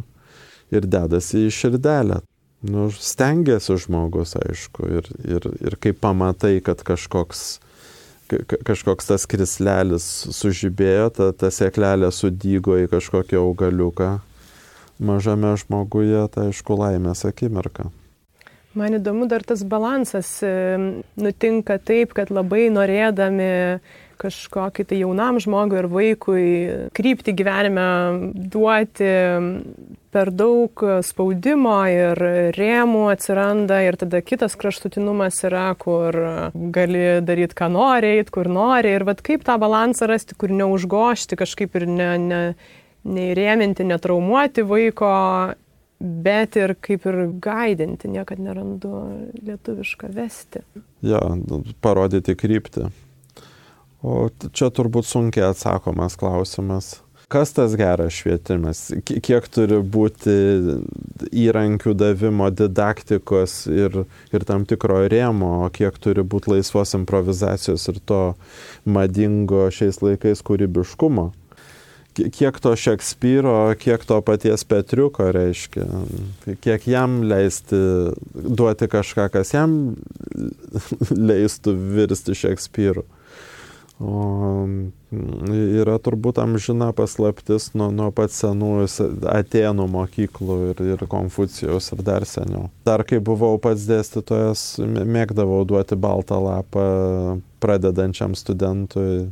S3: ir dedasi į širdelę. Nu, stengiasi žmogus, aišku, ir, ir, ir kai pamatai, kad kažkoks, kažkoks tas krislelis sužibėjo, ta, ta sėklelė sudygo į kažkokį augaliuką, mažame žmoguje, tai aišku, laimės akimirka.
S4: Man įdomu dar tas balansas. Nutinka taip, kad labai norėdami kažkokį tai jaunam žmogui ir vaikui krypti gyvenime duoti per daug spaudimo ir rėmų atsiranda ir tada kitas kraštutinumas yra, kur gali daryti, ką nori, eit, kur nori ir vad kaip tą balansą rasti, kur neužgošti kažkaip ir ne, ne, neįrėminti, netraumuoti vaiko bet ir kaip ir gaidinti, niekad nerandu lietuvišką vesti.
S3: Ja, nu, parodyti kryptį. O čia turbūt sunkiai atsakomas klausimas. Kas tas geras švietimas? Kiek turi būti įrankių davimo, didaktikos ir, ir tam tikro rėmo, kiek turi būti laisvos improvizacijos ir to madingo šiais laikais kūrybiškumo? Kiek to Šekspyro, kiek to paties Petriuko reiškia, kiek jam leisti duoti kažką, kas jam leistų virsti Šekspyru. O yra turbūt amžina paslaptis nuo, nuo pat senųjų Atenų mokyklų ir, ir Konfucijos ir dar seniau. Dar kai buvau pats dėstytojas, mėgdavau duoti baltą lapą pradedančiam studentui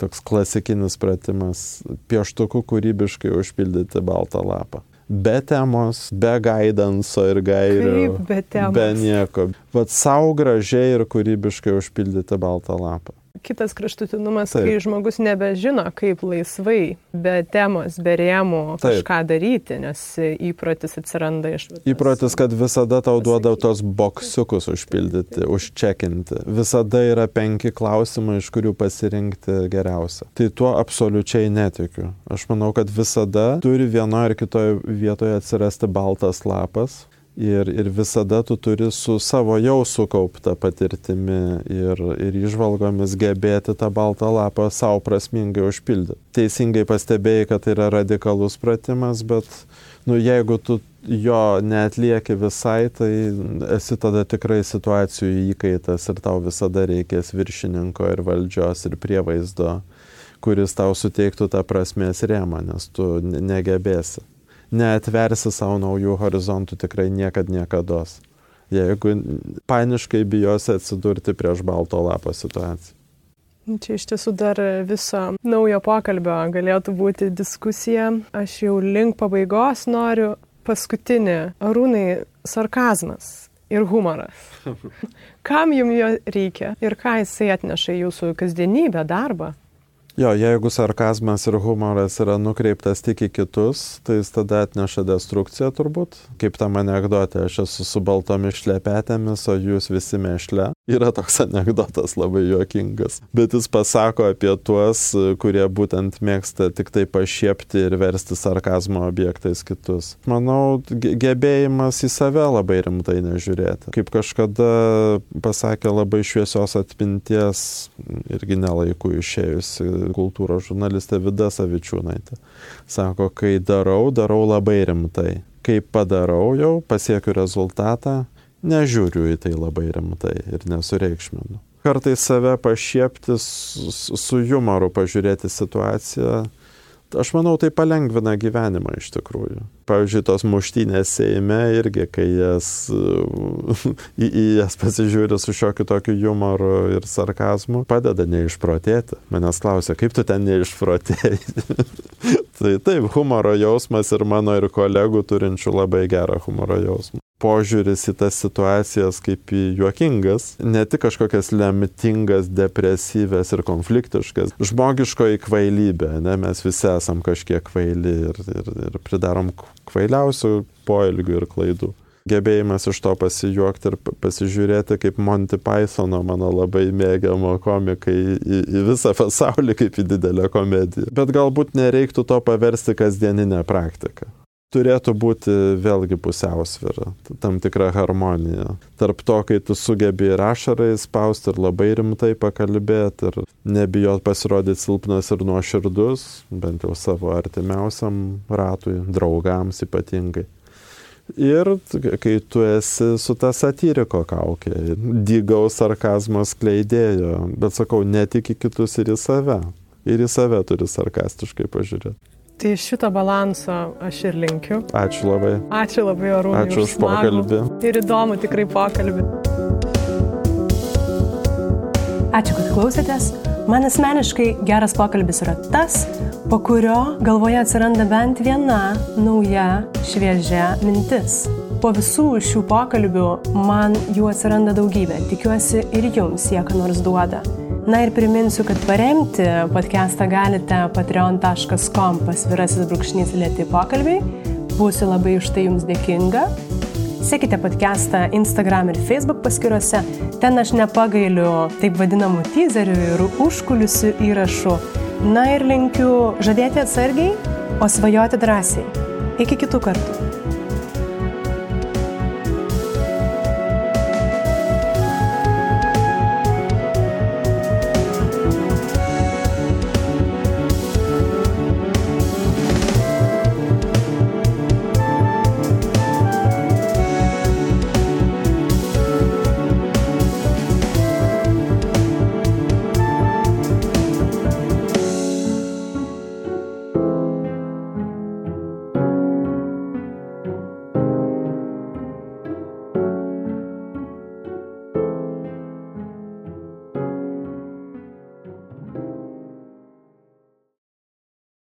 S3: toks klasikinis pratimas - pieštuku kūrybiškai užpildyti baltą lapą. Be temos, be gaidanso ir gairių.
S4: Kaip be temos?
S3: Be nieko. Vat savo gražiai ir kūrybiškai užpildyti baltą lapą
S4: kitas kraštutinumas, Taip. kai žmogus nebežino, kaip laisvai, be temos, be rėmų kažką daryti, nes įprotis atsiranda iš...
S3: Įprotis, kad visada tau duoda tos boksiukus užpildyti, užčekinti. Visada yra penki klausimai, iš kurių pasirinkti geriausia. Tai tuo absoliučiai netikiu. Aš manau, kad visada turi vienoje ar kitoje vietoje atsirasti baltas lapas, Ir, ir visada tu turi su savo jau sukaupta patirtimi ir, ir išvalgomis gebėti tą baltą lapą savo prasmingai užpildyti. Teisingai pastebėjai, kad tai yra radikalus pratimas, bet nu, jeigu tu jo netlieki visai, tai esi tada tikrai situacijų įkaitas ir tau visada reikės viršininko ir valdžios ir prievaizdo, kuris tau suteiktų tą prasmės rėmą, nes tu negebėsi neatversi savo naujų horizontų tikrai niekad niekada. Jeigu paniškai bijosi atsidurti prieš balto lapo situaciją.
S4: Čia iš tiesų dar viso naujo pokalbio galėtų būti diskusija. Aš jau link pabaigos noriu paskutinį. Arūnai, sarkazmas ir humoras. Kam jums jo reikia ir ką jisai atneša į jūsų kasdienybę, darbą?
S3: Jo, jeigu sarkazmas ir humoras yra nukreiptas tik į kitus, tai jis tada atneša destrukciją turbūt. Kaip tam anegdotė, aš esu su baltomis šlepetėmis, o jūs visi mešle. Yra toks anegdotas labai juokingas. Bet jis pasako apie tuos, kurie būtent mėgsta tik tai pašiepti ir versti sarkazmo objektais kitus. Manau, gebėjimas į save labai rimtai nežiūrėti. Kaip kažkada pasakė labai šviesios atminties, irgi nelaikų išėjusi kultūros žurnalistė Vida Savičiūnaitė. Sako, kai darau, darau labai rimtai. Kai padarau jau, pasiekiu rezultatą, nežiūriu į tai labai rimtai ir nesureikšminu. Kartais save pašiepti su humoru, pažiūrėti situaciją, aš manau, tai palengvina gyvenimą iš tikrųjų. Pavyzdžiui, tos muštynės Seime irgi, kai jas, į, į jas pasižiūri su šiokiu tokiu humoru ir sarkazmu, padeda neišprotėti. Manęs klausia, kaip tu ten neišprotėjai? tai taip, humoro jausmas ir mano ir kolegų turinčių labai gerą humoro jausmą požiūris į tas situacijas kaip į juokingas, ne tik kažkokias lemtingas, depresyvės ir konfliktiškas. Žmogiškoji kvailybė, ne, mes visi esam kažkiek kvaili ir, ir, ir pridarom kvailiausių poelgių ir klaidų. Gebėjimas iš to pasijuokti ir pasižiūrėti kaip Monty Pythono, mano labai mėgiamo komikai, į, į visą pasaulį kaip į didelę komediją. Bet galbūt nereiktų to paversti kasdieninę praktiką turėtų būti vėlgi pusiausvyrą, tam tikra harmonija. Tarp to, kai tu sugebi ir ašarai spausti ir labai rimtai pakalbėti ir nebijot pasirodyti silpnas ir nuoširdus, bent jau savo artimiausiam ratui, draugams ypatingai. Ir kai tu esi su ta satyriko kaukė, dygaus sarkazmo skleidėjo, bet sakau, ne tik į kitus ir į save. Ir į save turi sarkastiškai pažiūrėti.
S4: Tai šito balanso aš ir linkiu.
S3: Ačiū labai.
S4: Ačiū labai, Arūnai.
S3: Ačiū už pokalbį.
S4: Ir įdomu tikrai pokalbį. Ačiū, kad klausėtės. Man asmeniškai geras pokalbis yra tas, po kurio galvoje atsiranda bent viena nauja, šviežia mintis. Po visų šių pokalbių man jų atsiranda daugybė. Tikiuosi ir jums jie ką nors duoda. Na ir priminsiu, kad paremti podcastą galite patreon.com pasvirasis brūkšnys lėti pokalbiai. Būsiu labai už tai jums dėkinga. Sekite podcastą Instagram ir Facebook paskiruose. Ten aš nepagailiu taip vadinamų teaserių ir užkulisių įrašų. Na ir linkiu žadėti atsargiai, o svajoti drąsiai. Iki kitų kartų.